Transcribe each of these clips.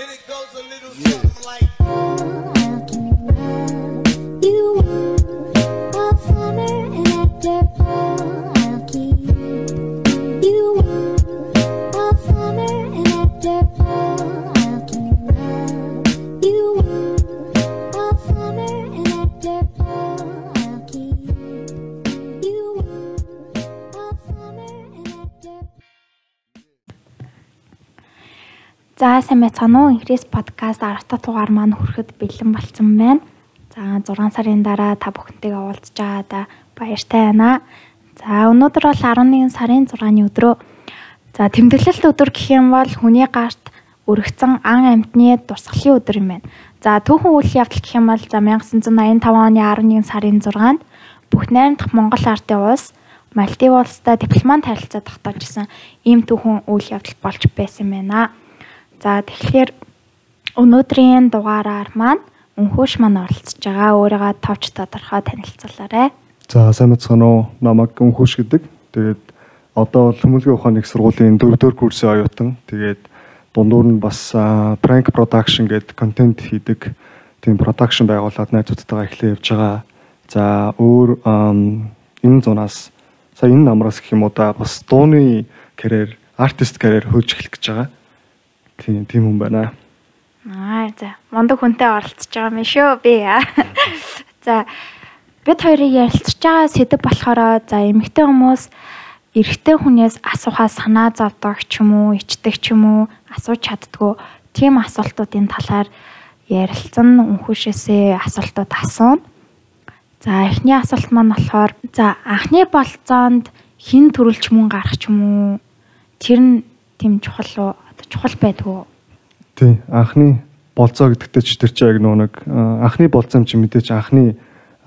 And it goes a little something like. За сайн байцгаана уу? Инхрис подкаст 10 дахь дугаар маань хүрэхэд бэлэн болцсон байна. За 6 сарын дараа та бүхэнтэйгээ уулзж байгаадаа баяртай байна. За өнөөдөр бол 11 сарын 6-ны өдрөө. За тэмдэглэлт өдөр гэх юм бол хүний гарт өргөцсөн ан амьтны дурсгалын өдөр юм байна. За түүхэн үйл явдал гэх юм бол за 1985 оны 11 сарын 6-нд бүх 8 дахь Монгол ардын улс Мальдив улстай дипломат харилцаа тогтоожсэн ийм түүхэн үйл явдал болж байсан байна. За тэгэхээр өнөөдрийн дугаараар маань өнхөөш маань оролцож байгаа. Өөрийгөө товч тодорхой танилцуулаарай. За сайн мэцхан уу намайг өнхөш гэдэг. Тэгээд одоо бол хүмүүлгийн ухааны их сургуулийн 4-р курсын оюутан. Тэгээд дундуур нь бас prank production гэдэг контент хийдэг. Тийм production байгууллагад найзуудтайгаа эхлээ явж байгаа. За өөр энэ зунаас сая энэ намраас гэх юм уу да бас дууны карьер, артист карьер эхлэх гэж байгаа. Тийм тийм хүн байна. Аа за мондөг хүнтэй оролцож байгаа юм шүү би. За бид хоёрыг ярилцж байгаа сэдв болохоор за эмэгтэй хүмүүс эрэгтэй хүнээс асуухаа санаа зовдог ч юм уу, ичдэг ч юм уу, асууж чаддгүй тийм асуултуудын талаар ярилцсан өнхөөшөөсөө асуултууд асууна. За эхний асуулт маань болохоор за анхны болцоонд хин төрүүлч мөн гарах ч юм уу тэр нь тийм чухал уу? Чухал байдгүй. Тийм анхны болцоо гэдэгтээ ч тэр чинь яг нөө нэг анхны болцоо юм чи мэдээч анхны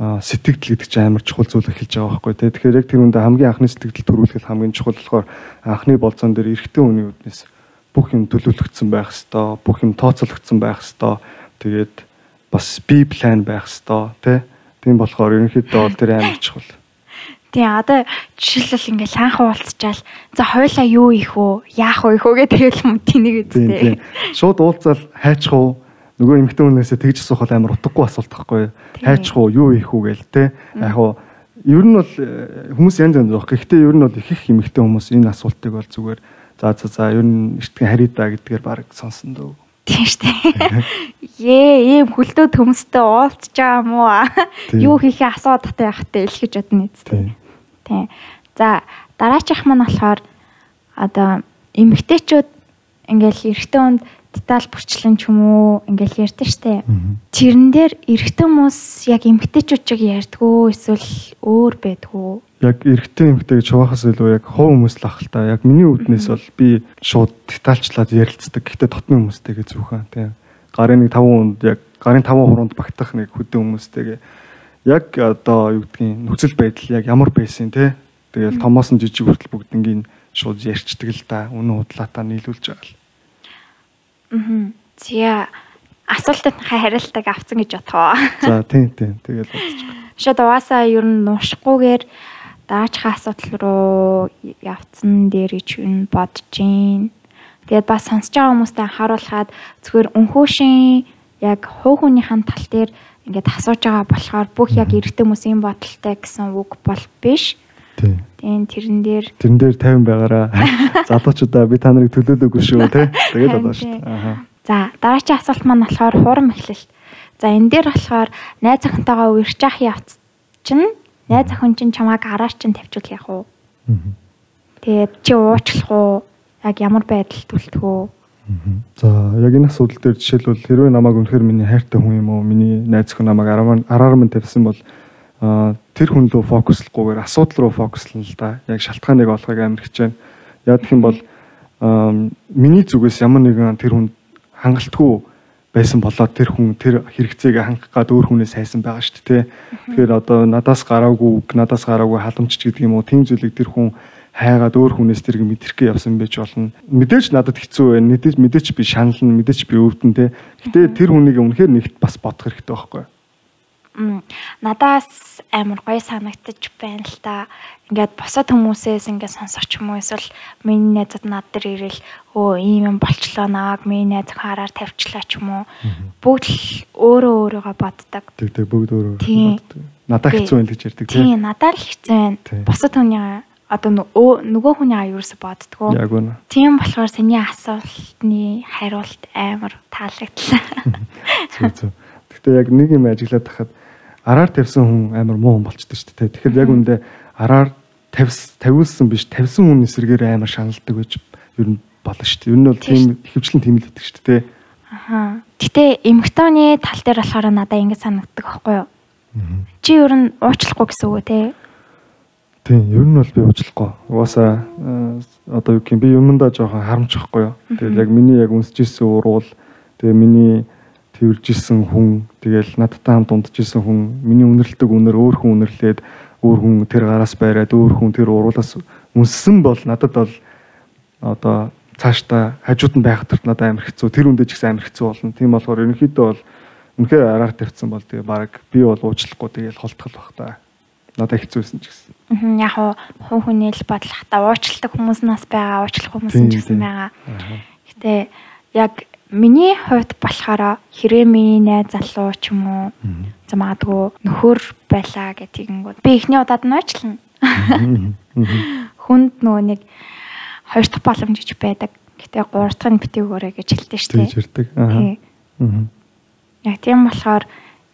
сэтгэл гэдэг чинь амар чухал зүйл эхэлж байгаа байхгүй тий. Тэгэхээр яг тэр үндэ хамгийн анхны сэтгэл төрүүлэх хамгийн чухал болохоор анхны болцоон дээр эрэгтэй хүний үднэс бүх юм төлөвлөгдсөн байх хэвээр, бүх юм тооцоологдсон байх хэвээр. Тэгээд бас би план байх хэвээр тий. Тийм болохоор ерөнхийдөө бол тэр амар чухал. Тийм одоо жишээлбэл ингээл хаанхан уулзчаал за хойлоо юу их үү яах вэ хөө гэдэг юм тэнийг Тийм үстэй. Шууд уулзаал хайчих уу? Нөгөө эмэгтэй хүнээсээ тэгж асуух бол амар утгагүй асуулт байхгүй юу? Хайчих уу? Юу ийх үү гээл те. Яг уу ер нь бол э, хүмүүс янз янз байх. Гэхдээ ер нь бол их их эмэгтэй хүмүүс энэ асуултыг бол зүгээр за за за ер нь эртхэн харидаа гэдгээр баг сонсон дөө. Тийм штэ. Ее ийм хөлдөө төмстэй уулзч байгаа юм уу? Юу хийхээ асууад татаа явахтай илгэж бодно үстэй. Тийм. За дараачих маань болохоор одоо эмэгтэйчүүд ингээл эрэгтэй хүнд деталь бүрчлэн ч юм уу ингээл ярьдэн штэ. Тэрэн дээр эрэгтэй хүмүүс яг эмэгтэйчүүд чиг ярьдгүү эсвэл өөр байдгүү. Яг эрэгтэй эмэгтэй гэж хуваахаас илүү яг хов хүмүүс л ах л та. Яг миний үүднээс бол би шууд детальчлаад ярилцдаг. Гэхдээ дотны хүмүүстэйгээ зүгхан тийм. Гарын нэг 5 хүнд яг гарын 5 хуруунд багтах нэг хөдөө хүмүүстэйгээ яг одоо юу гэдгийг нөхцөл байдал яг ямар байсан те. Тэгэл томоос нь жижиг хүртэл бүгднийг шууд ярьцдаг л да. Үнэн худлаатаа нийлүүлж байгаа л. Аа. Зя асуултанд хариултыг авсан гэж бодхоо. За тийм тийм. Тэгэл байгаа. Шууд угаасаа ер нь нуушгүйгээр дараачихаа асуудал руу явцсан дээр гэж юу бодож гин. Тэгээд бас сонсож байгаа хүмүүстээ анхааруулхаад зүгээр өнхөөшийн яг хуу хүнийхэн тал дээр ингээд асууж байгаа болохоор бүх яг эрэгтэй хүмүүсийн бодолтой гэсэн үг бол биш. Тийм. Тэрэн дээр Тэрэн дээр 50 байгаараа залуучуудаа би та нарыг төлөөлөөгүй шүү те. Тэгээд бодоо шүү. Аха. За дараагийн асуулт маань болохоор хурам эхлэл. За энэ дээр болохоор найз охинтойгоо үрж ах явц чинь найз охин чинь чамааг араар чинь тавьчул яах вэ? Тэгээд чи уучлах уу? Яг ямар байдалд үлдэх үү? За яг энэ асуудал дээр жишээлбэл хэрвээ намайг үнэхээр миний хайртай хүн юм уу миний найз хүн намайг араар минь тавьсан бол тэр хүн рүү фокуслахгүйгээр асуудал руу фокуслана л да. Яг шалтгааныг олохыг амар хичээнэ. Яг гэх юм бол миний зүгээс ямар нэгэн тэр хүн хангалтгүй байсан болоод тэр хүн тэр хэрэгцээгээ хангах гад өөр хүнээс хайсан байгаа шүү дээ. Тэгэхээр одоо надаас гараагүй, надаас гараагүй халамжч гэдэг юм уу тийм зүйлийг тэр хүн хайгаад өөр хүнээс тэрийг мэдрэхгээ явсан байж болно. Мэдээж надад хэцүү байна. Мэдээж мэдээж би шанална, мэдээж би өвдөн те. Гэтэ тэр хүнийг үнэхээр нэгт бас бодох хэрэгтэй байхгүй юу? надаас амар гоё санагдаж байна л та. Ингээд босод хүмүүсээс ингээд сонсох ч юм уу эсвэл миний найзууд над дээр ирэл өө ийм юм болчлоо наваг миний найз хараар тавьчлаа ч юм уу. Бүгд л өөрөө өөрийгөө боддог. Тэг тэг бүгд өөрөө Тийм. боддог. Надад хэцүү байл гэж ярьдаг Тийм надад л хэцүү байна. Тийм. Босод хүний одоо нөгөө хүний юусэн боддгоо. Яг үнэ. Тийм болохоор саний асуултны хариулт амар таалагдлаа. Зүг зүг. Гэхдээ яг нэг юм ажиглаад тахад араар тавьсан хүн амар муу хүн болчтой шүү дээ. Тэгэхээр яг үндэ араар тавьс тавиулсан биш тавьсан хүн эсрэгээр амар шаналдаг гэж ер нь болно шүү дээ. Ер нь бол тийм хөвчлэн тийм л байдаг шүү дээ. Аха. Гэтэ эмгтооны тал дээр болохоор надад ингэ санагддаг байхгүй юу? Чи ер нь уучлахгүй гэсэн үг үү те? Тийм, ер нь бол би уучлахгүй. Угаасаа э, одоо юу гэх юм би юмдаа жоохон харамчихгүй юу. Тэгээд яг миний яг үнсэжсэн уруул тэгээ миний тэржсэн хүн тэгэл надтай хамт унтжсэн хүн миний үнэрлдэг үнэр өөр хүн үнэрлээд өөр хүн тэр гараас байраад өөр хүн тэр уруулаас үнссэн бол надад бол одоо цаашдаа хажууд нь байх төрт надад амар хэцүү тэр үндэ ч гэсэн амар хэцүү болно. Тийм болохоор ерөнхийдөө бол үнэхээр араар тавьсан бол тэгээ баг би бол уучлахгүй тэгэл холтгол бах та. Надад хэцүүсэн ч гэсэн. Мгм, Яг уу хүн хүний л бодлох та уучладаг хүмүүс нас байгаа, уучлах хүмүүс Тийм, ч гэсэн тийм. байгаа. Гэтэ яг миний хувьд болохоор хэрвээ миний найз залуу ч юм уу за магадгүй нөхөр байлаа гэдгийг би эхний удаад нь уучлана. Хүнд нөгөө нэг хоёр дахь боломж гэж байдаг. Гэтэ гурав дахь нь битгүүрээ гэж хэлдэг шүү дээ. ирдэг. Аа. Тий. Мгм. Яг тийм болохоор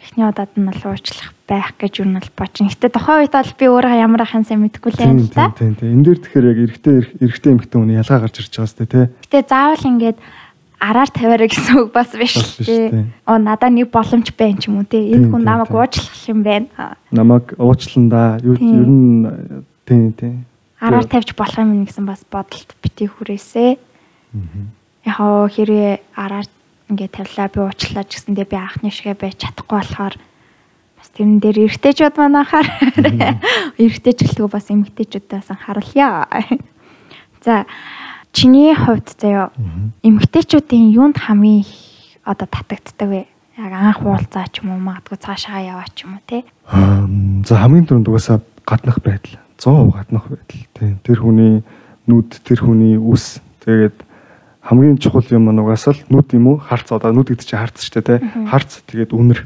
эхний удаад нь бол уучлах байх гэж юу нь бол бодчих. Гэтэ тухайн үед бол би өөрөө ямар ахын сайн мэдэхгүй л Тийм л та. тийм тийм. Энэ дээр тэгэхээр яг эрэгтэй эрэгтэй эмэгтэй хүний ялгаа гарч ирж байгаа сте тий. Гэтэ заавал ингээд араар тавиараа гэсэн үг бас биш биш, тий. тий. Оо надаа нэг боломж байна ч юм уу тий. Энэ хүн намайг уучлах юм байна. Намайг уучландаа юу ер нь тийм тийм. Араар тавьж болох юм гэсэн бас бодолт бити хүрээсээ. Яг оо хэрвээ араар ингээд тавилаа би уучлаа ч гэсэндээ би анхны шигэ байж чадахгүй болохоор бас тэрэн дээр эргэжтэйчүүд маань анхаар эргэжтэйч гэлтгөө бас эмгтээчүүдээс анхааруулъя. За чиний хувьд заяа эмгтээчүүдийн юунд хамгийн одоо татагддаг вэ? Яг анх уулзаа ч юм уу магадгүй цаашаа яваа ч юм уу те. За хамгийн түрүүнд угаасаа гаднах байдал. 100% гаднах байдал. Тийм. Тэр хүний нүд, тэр хүний үс. Тэгээд хамгийн чухал юм нь угаасаа л нүд юм уу? Харц одоо нүд гэдэг чинь харц шүү дээ, тий. Харц тэгээд үнэр.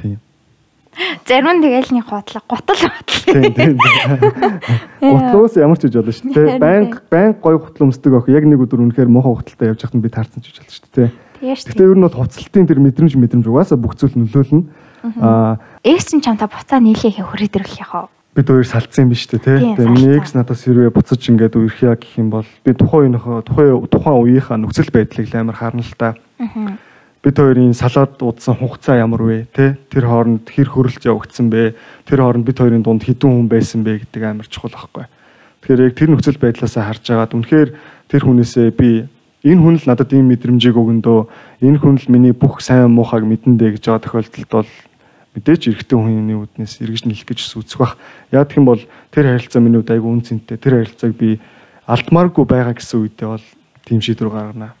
Тийм. Зарим нь тэгэл нэг хутлаг, гутал тийм. Гутлуус ямар ч гэж болно шүү дээ. Банк банк гой гутал өмсдөг охин яг нэг өдөр үнэхээр мохоо гуталтай явж нь би таарсан ч гэж болно шүү дээ. Гэтэ ер нь бол хуцалтын тэр мэдрэмж мэдрэмж угаасаа бүх зүйл нөлөөлнө. Аа Экс нь чамта буцаа нийлэхээ хүрээд ирлэх яхаа. Бид хоёр салцсан юм биш үү те. Тийм, Тэгээ миний экс надаас хэрвээ буцаж ингээд үерхья гэх юм бол би тухайн үеийнхээ тухайн тухайн үеийнхаа нөхцөл байдлыг амар харна л та. Бид хоёрын салаад удсан хугацаа ямар вэ те? Тэр хооронд хэр хөрөлж явагдсан бэ? Тэр хооронд бид хоёрын дунд хэдэн хүн байсан бэ гэдэг амар чухал байхгүй. Тэгэхээр яг тэр нөхцөл байдлаасаа харж агаад үнэхээр тэр хүнээсээ би энэ хүн л надад ийм мэдрэмжийг өгөндөө энэ хүн л миний бүх сайн муухайг мэдэндэ гэж байгаа тохиолдолд бол мэдээж эрэгтэй хүний үднээс эргэж нэлэх гэж үзэх бах. Яг гэх юм бол тэр харилцаа миний хувьд айгүй үнцэнтэй. Тэр харилцааг би алдмааргүй байгаа гэсэн үедээ бол тийм шийдвэр гаргана.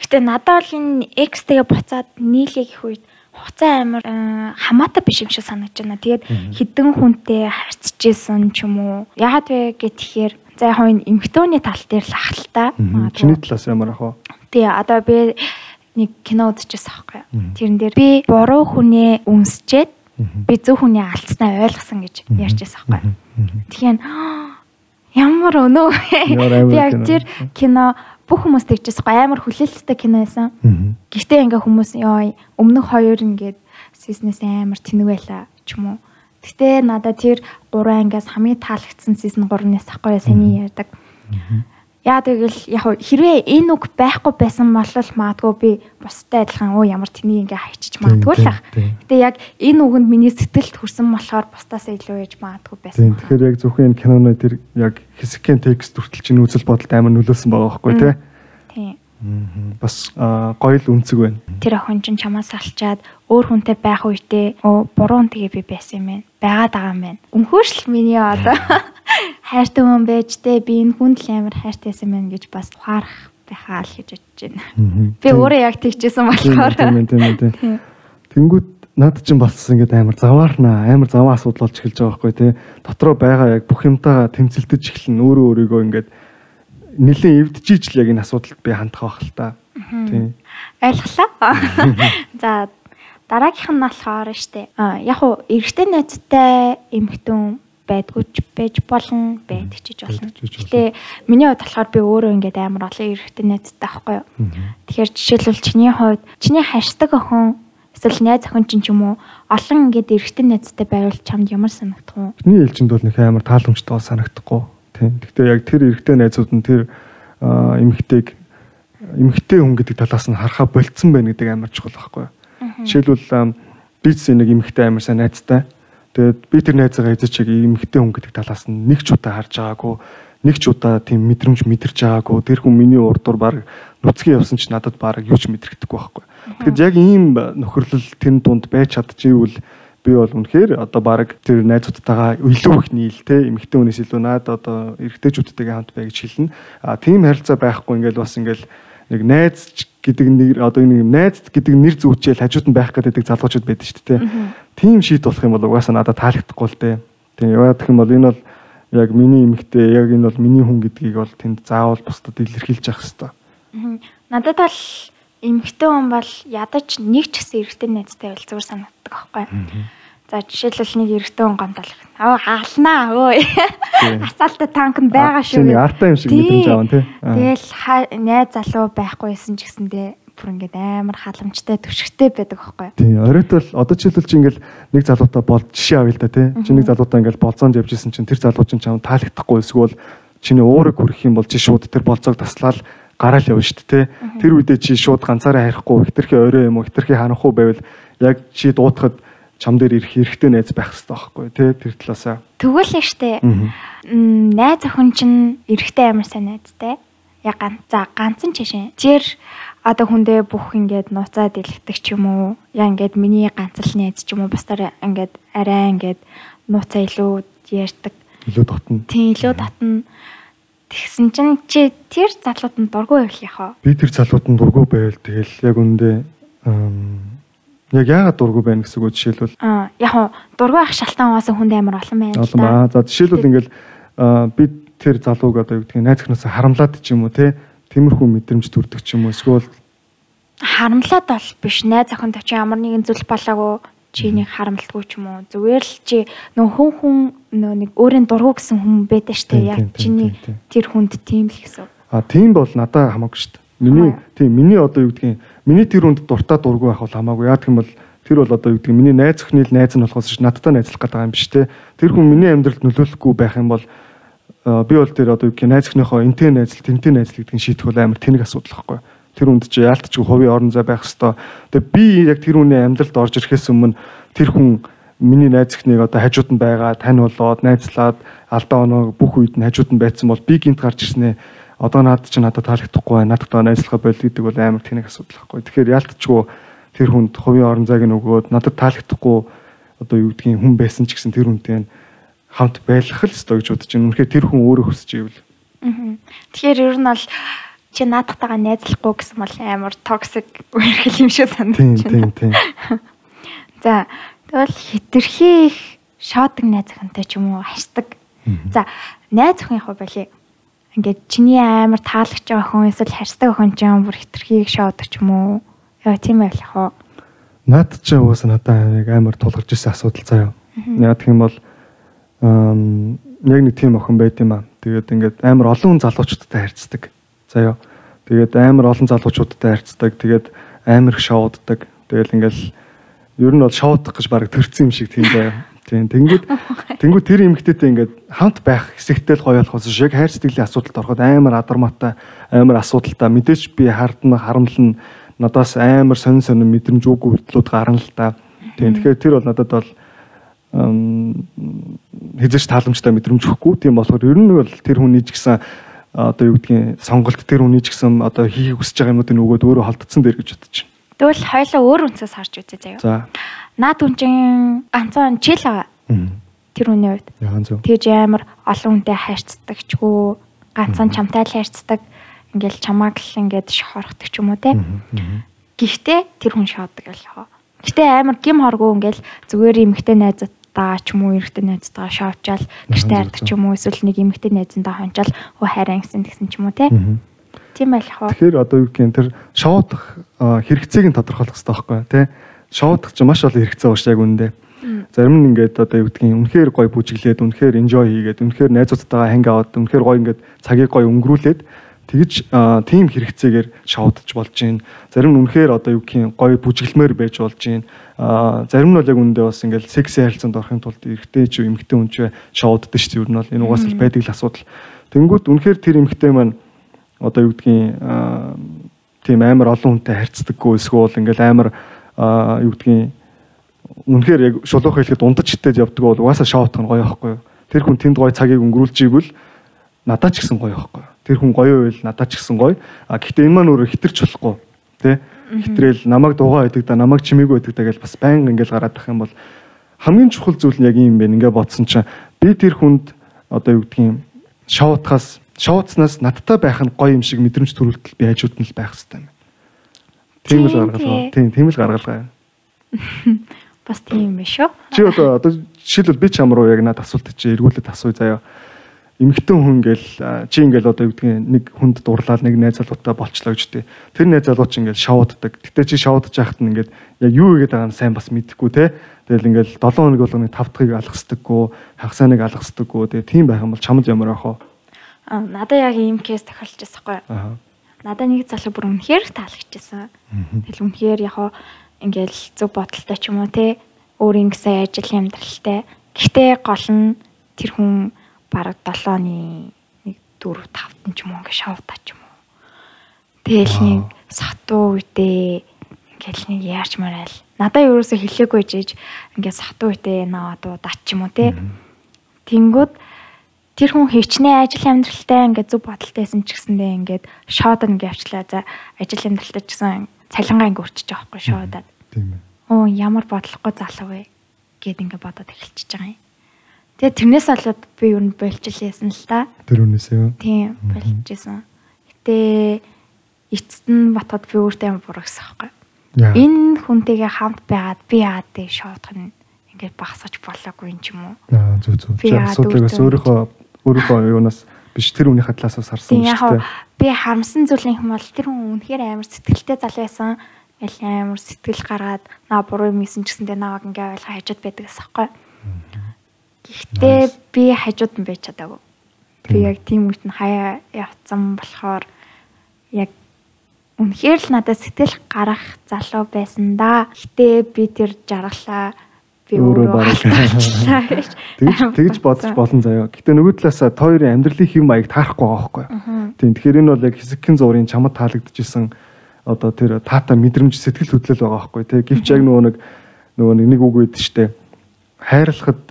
Гэтэ надад бол энэ экстэйгээ буцаад нийлээ гэх үед хугацаа амар э, хамаатай биш юм шиг санагдаж байна. Тэгээд хідэн хүнтэй харьцажсэн ч юм уу. Яагаад вэ гэхээр за яг энэ эмхтөний тал дээр л ахaltaа. Чиний талаас ямар ах вэ? Тий одоо би нэг кино үзчихсэн байхгүй юу. Тэрэн дээр би буруу хүнээ үнсчээд би зөв хүнээ алдснаа ойлгосон гэж ярьжсэн байхгүй юу. Тэгэхээр ямар өнөө би яг тэр кино бүх хүмүүс тэгжсэн байхгүй амар хүлээлттэй кино байсан. Гэхдээ ингээ хүмүүс ёо өмнөх хоёр ингээд сизнес амар тэнэг байла ч юм уу. Гэтэ надад тэр 3 ангиас хамгийн таалагдсан сизон 3-наас ахгүй саний ярьдаг. Яа тэгэл яг хэрвээ энэ үг байхгүй байсан бол маадгүй би бустай адилхан өө ямар тэнийг ингээ хайчиж маадгүй л ах. Гэтэ яг энэ үгэнд миний сэтгэлд хүрсэн болохоор бусдаас илүү ээж маадгүй байсан. тэгэхээр яг зөвхөн энэ киноны тэр яг хэсэгхэн текст хүртэл чинь үзэл бодолд амар нөлөөлсөн байгаа байхгүй тий. Тийм. Бас гоё л үнцэг байна. Тэр охин чинь чамаас салчаад өөр хүнтэй байх үедээ оо буруу тэгээ би байсан юм байна. Байгаад байгаа юм байна. Өнхөөш л миний одоо хайртай хүн байж тээ би энэ хүн л амар хайртайсан байна гэж бас ухаарах байхаа л гэж бодож байна. Би өөрөө яг тэгчихсэн Тийм болохоор. тийм тийм тийм. Тийм. Тэнгүүт над чинь болсон ингээд амар заваарнаа амар заваа асуудал болж эхэлж байгаа байхгүй тий. Дотроо байгаа яг бүх юмтайгаа тэмцэлдэж эхлэн өөрөө өөрийгөө ингээд нэлийн эвдчихийж л яг энэ асуудалд би хандах байх л та. Тий. Ойлголоо. За дараагийнх нь болохоор штэ. Яг уу эрэгтэй найзтай эмэгтэн байдгүй ч байж болно, байдаг ч гэж болно. Гэтэ миний хувьд болохоор би өөрөө ингээд амар олон эрэгтэй найзтай байхгүй юу. Тэгэхээр жишээлбэл чиний хувьд чиний харьцдаг охин эсвэл найз охин чинь ч юм уу олон ингээд эрэгтэй найзтай байвал чамд ямар санагдах вэ? Бидний ээлжинд бол нэг амар тааламжтай бол санагдахгүй. Тийм. Гэхдээ яг тэр эрэгтэй найзууд нь тэр аа, эмэгтэйг эмэгтэй хүн гэдэг талаас нь харахаа болцсон байна гэдэг амар чухал байхгүй. Жишээлбэл аа, би ч нэг эмэгтэй амар сайн найзтай. Тэгээд би тэр найзаагаа эзэж чиг эмэгтэй хүн гэдэг талаас нь нэг ч удаа харж байгаагүй нэг ч удаа тийм мэдрэмж мэдэрч байгаагүй тэр хүн миний урдуур баг нүцгэн явсан ч надад баг юу ч мэдрэгдэхгүй байхгүй. Тэгэхээр яг ийм нөхөрлөл тэр дунд байж чадчихвэл би бол үнэхээр одоо баг тэр найзуудтайгаа илүү их нийл те эмэгтэй хүнээс илүү наад одоо эрэгтэйчүүдтэйгээ хамт бай гэж хэлнэ. А тийм харилцаа байхгүй ингээл бас ингээл нэг найз гэдэг нэр одоо нэг найз гэдэг нэр зүүчээл хажууд нь байх гэдэг залуучууд байдаг шүү дээ те. Тийм шийд болох юм бол угаасаа надад таалагдахгүй л те. Тийм яа гэх юм бол энэ бол яг миний эмэгтэй яг энэ бол миний хүн гэдгийг бол тэнд заавал бусдад илэрхийлж явах хэрэгтэй. Надад бол эмэгтэй хүн бол ядаж нэг ч гэсэн эрэгтэй найзтай байл зүгээр санагддаг байхгүй. За жишээлбэл нэг эрэгтэй хүн гомдол. Аа хаалнаа өө. Асаалтаа танк нь байгаа шүү. Чиний артаа юм шиг мэдрэмж аван тий. Тэгэл найз залуу байхгүйсэн ч гэсэндээ бүр ингээд амар халамжтай төвшгтэй байдаг байхгүй. Тий, оройтол одоо жишээлбэл чи ингээл нэг залуутай бол жишээ авъя л да тий. Чи нэг залуутай ингээл болцоонд явж исэн чинь тэр залуу чинь чам таалагдахгүй эсвэл чиний уурыг хүрэх юм бол чи шууд тэр болцоог таслаад гараал явна шүү дээ тий. Тэр үедээ чи шууд ганцаараа харихгүй хитрхи орой юм уу хитрхи ханахгүй байвал яг чи дуутахад чам дээр ирэх хэрэгтэй найз байх хэрэгтэй байхгүй тий. Тэр талаасаа. Тэгвэл нь штэ. Найз охин чинь эрэгтэй амар сайн найзтай. Яг ганц за ганцхан чишээ. Тэр одоо хүндээ бүх ингээд нууцаа дэлгдэг ч юм уу. Яа ингээд миний ганц л найз ч юм уу. Бусдаар ингээд арай ингээд нууцаа илүү ярьдаг. Илүү дотно. Тийм илүү татна. Тэгсэн чинь чи тэр залууд нь дургүй байх яхаа. Би тэр залууд нь дургүй байвал тэгэл яг үндэ яг яагаад дургүй байна гэсэн үг жишээлбэл Аа яг дургүй ах шалтгаан угаасаа хүнд амар олон байна л аа. За жишээлбэл ингээл аа, би тэр залууг одоо юу гэдгийг найз өхнөөс харамлаад ч юм уу те тиймэрхүү мэдрэмж төрдөг ч юм уу эсвэл харамлаад бол биш найз охин тавч ямар нэгэн зүйл болоогүй чиний харамлдаггүй ч юм уу зүгээр л чи нөө хүн хүн нөө нэг өөрийн дургу гэсэн хүн байдаг штэ яг чиний тэр хүнд тийм л гэсэн. а тийм бол надад хамаагүй дээ. Миний тийм миний одоо юу гэдгийг миний тэр хүнд дуртай дургүй байх бол хамаагүй. Яа гэх юм бол тэр бол одоо юу гэдгийг миний найз өхний л найз нь болохоос ш надтай найзлах гэдэг юм биш те. Тэр хүн миний амьдралд нөлөөлөхгүй байх юм бол би бол тэр одоо юу гэдгийг найз өхнийхөө энтэй найзл тэнтэй найзл гэдгийг шийдэх бол амар тэнэг асуудал байхгүй. Тэр хүнд чи яалтчгүй хувийн орон зай байх хэвээр. Тэгээ би яг тэр хүний амьдралд орж ирэхээс өмнө тэр хүн миний найз ихнийг одоо хажууд нь байгаа тань болоод найзлаад алдаа оноо бүх үед нь хажууд нь байцсан бол би гинт гарч ирснээ одоо наад чи надад таалагдахгүй байна надад найзлахаа боль гэдэг бол амар тэнэг асуудал байхгүй тэгэхээр яалтчгүй тэр хүнд хувийн орон зайг нь өгөөд надад таалагдахгүй одоо юу гэдгийг хүн байсан ч гэсэн тэр хүнтэй хамт байлгах л ёстой гэж бодож байна үнэхээр тэр хүн өөрөө хүсэж ивэл. Тэгэхээр ер нь бол чи наадахтайгаа найзлахгүй гэсэн бол амар токсик үерхэл юм шиг тийм санагдаж тийм байна. тийм За тэгвэл хитрхи их шоодаг найз охинтой ч юм уу харьцдаг. За найз охинхоо болий. Ингээд чиний амар таалагч байгаа хүн эсвэл харьцдаг охин ч юм бүр хитрхи их шоодаг ч юм уу. Яа тийм байх яах вэ? наад чи угаасаа надад нэг амар тулгарч ирсэн асуудал заяа яг юм бол яг нэг тийм охин байт юм аа. Тэгээд ингээд амар олон хүн залуучуудтай харьцдаг. Заяа. Тэгээд амар олон залуучуудтай харьцдаг. Тэгээд амар их шоуддаг тэгэл ингээл ер нь бол шоудах гэж баг төрцөн юм шиг тийм заяа. Тийм тэнгүүд тэнгүүд тэр эмэгтэйтэй ингээд хамт байх хэсэгтэй л гоё болохоос шиг хайр сэтгэлийн асуудалд ороход амар адармаатай амар асуудалтай. Мэдээж би хардна харамлна надаас амар сонин сонин мэдрэмж үгүй хөдлүүд гарна л та. Тийм тэгэхээр тэр бол надад бол хязгаарч тааламжтай мэдрэмж өгөхгүй тийм болохоор ер нь бол тэр хүний ч гэсэн одоо юу гэдгийг сонголт тэр хүний ч гэсэн одоо хийхийг хүсэж байгаа юмнуудыг нөгөөд өөрөө холдсон дээр гэж бодож байна. Тэгвэл хоёлаа өөр үнсээс харж үзье заяа. За. Наад хүн чинь ганцхан чил байгаа. Тэр хүний үед. Тэгж амар олон хүнтэй харьцдаг ч гоо ганцхан чамтай л харьцдаг. Ингээл чамааг л ингээд шохорхдаг ч юм уу те. Гэхдээ тэр хүн шоодаг л яа. Гэтэ амар гим хоргоо ингээл зүгээр эмхтэй найзтаа ч юм уу эрэгтэй найзтаа шавчаал гэртээ хардаг ч юм уу эсвэл нэг эмхтэй найзандаа хончаал оо хайраа гэсэн тэгсэн ч юм уу те. Тийм байх уу? Тэгэхээр одоо юу гэх юм тэр шоудах хэрэгцээг нь тодорхойлох хэрэгтэй байхгүй тий. Шоудах чинь маш олон хэрэгцээ ууш яг үндэ. Зарим нь ингээд одоо юу гэдгийг үнэхээр гоё бүжиглээд үнэхээр enjoy хийгээд үнэхээр найзуудтайгаа ханг аваад үнэхээр гоё ингээд цагийг гоё өнгөрүүлээд тэгж тийм хэрэгцээгээр шоудж болж гин. Зарим нь үнэхээр одоо юу гэдгийг гоё бүжиглмээр байж болж гин. А зарим нь бол яг үндэ бас ингээд секси харилцаанд орохын тулд эрэгтэй ч эмэгтэй хүн ч шоуддаг шүү дээ. Юу нь бол энэ угаас л байдаг л асуудал. Тэнгүүт үнэхээр тэр эмэгтэй маань одоо юу гэдгийг тийм амар олон хүнтэй харьцдаггүй эсвэл ингээл амар юу гэдгийг үнэхээр яг шулуух хэлэхэд ундаж хитээд явдаг бол угаасаа шоутх нь гоё байхгүй юу. Тэр хүн тэнд гоё цагийг өнгөрүүлж ийгвэл надад ч гэсэн гоё байхгүй юу. Тэр хүн гоё байвал надад ч гэсэн гоё. А гэхдээ энэ маань өөрөө хитэрч болохгүй тий. Хитрэл намайг дуугаа байдаг да намайг чимээгүй байдаг да гэж бас байнга ингээл гараад ах юм бол хамгийн чухал зүйл нь яг юм бэ. Ингээ бодсон чинь би тэр хүнд одоо юу гэдгийг шоутхаас шоуцнаас надтай байх нь гоё юм шиг мэдрэмж төрүүлтэл би хажууд нь л байх хэрэгтэй юм. Тийм л гаргалгаа. тий. Тийм тийм л гаргалгаа. Бас тийм юм биш үү? Чи одоо одоо жишээлбэл би чам руу яг надад асуулт чи эргүүлээд асууя заяа. Эмэгтэй хүн ингээл чи ингээл одоо юу гэдгийг нэг хүнд дурлаад нэг найз залуутай болчлоо гэж тий. Тэр найз залуу чи ингээл шоуддаг. Гэтэ чи шоудж яхад нь ингээд яг юу игээд байгааг нь сайн бас мэдэхгүй те. Тэгэл ингээл 7 хоног болгоны 5 дахыг алгасдаггүй, хагасаныг алгасдаггүй. Тэгээ тийм байх юм бол чамд ямар ах вэ? Аа, Надад яг ийм кейс тохиолж юу? Аа. Надад нэг залуу бүр үнэхээр таалагдчихсан. Тэгэл үнэхээр яг ингээл зөв бодолтой ч юм уу те өөр ингэсэн ажил амьдралтай. Гэхдээ гол нь тэр хүн бараг 7-ны 1 4 5 ч юм уу ингээ шавтаа ч юм уу. Тэгэл нэг сатуу үедээ ингээл нэг яарч марайл. Надад ерөөсө хэлээгүй жиж ингээ сатуу үедээ наваа дуудаач ч юм уу те. Тэнгүүд тэр хүн хичнээн ажил амьдралтай ингээд зөв бодолтойсэн ч гэсэндээ ингээд шоод ингээ авчлаа за ажил амьдралтай ч гэсэн цалингаа ингээ өрчиж байгаа байхгүй шоодаад. Тийм ээ. Оо ямар бодлохгүй залуу вэ гэд ингээ бодоод эхэлчихэж байгаа юм. Тэгээ тэрнээс болоод би юу нь болчихлээсэн л та. Тэр үнээсээ юу? Тийм болчихсон. Гэтэ эцэст нь батад би өөртөө буруу гэсэн байхгүй. Энэ хүнтэйгээ хамт байгаад би яад тий шоодох нь ингээд багсаж болоогүй юм ч юм уу. Аа зүг зүг. Би яагаад үрдэн- өөрийнхөө өөрийнхөө юунаас биш тэр үнийхээ талаас бас харсан юм шүү дээ. би харамсан зүйл юм бол тэр хүн үнэхээр амар сэтгэлтэй залуу байсан. Аль амар сэтгэл гаргаад наа буруу юм хийсэн ч гэсэндээ наваг ингээ ойлгоо хажууд байдаг гэсэн хэрэг. Гэхдээ би хажууд нь байж чадаагүй. Би яг тийм үед нь хаяа явцсан болохоор яг үнэхээр л надад сэтгэл гарах залуу байсан да. Гэтэ би тэр жаргалаа би Өөрөө халдчихлаа гэж. Тэгж бодож болон заяа. Гэтэ нөгөө талаасаа та хоёрын амьдралын хэв маяг таарахгүй байгаа байхгүй? Тийм тэгэхээр энэ бол яг хэсэгхэн зургийн чамд таалагдчихсан одоо тэр таата мэдрэмж сэтгэл хөдлөл байгаа байхгүй тий. Гэвч яг нөгөө нэг нөгөө нэг үг үйд штэ. Хайрлахад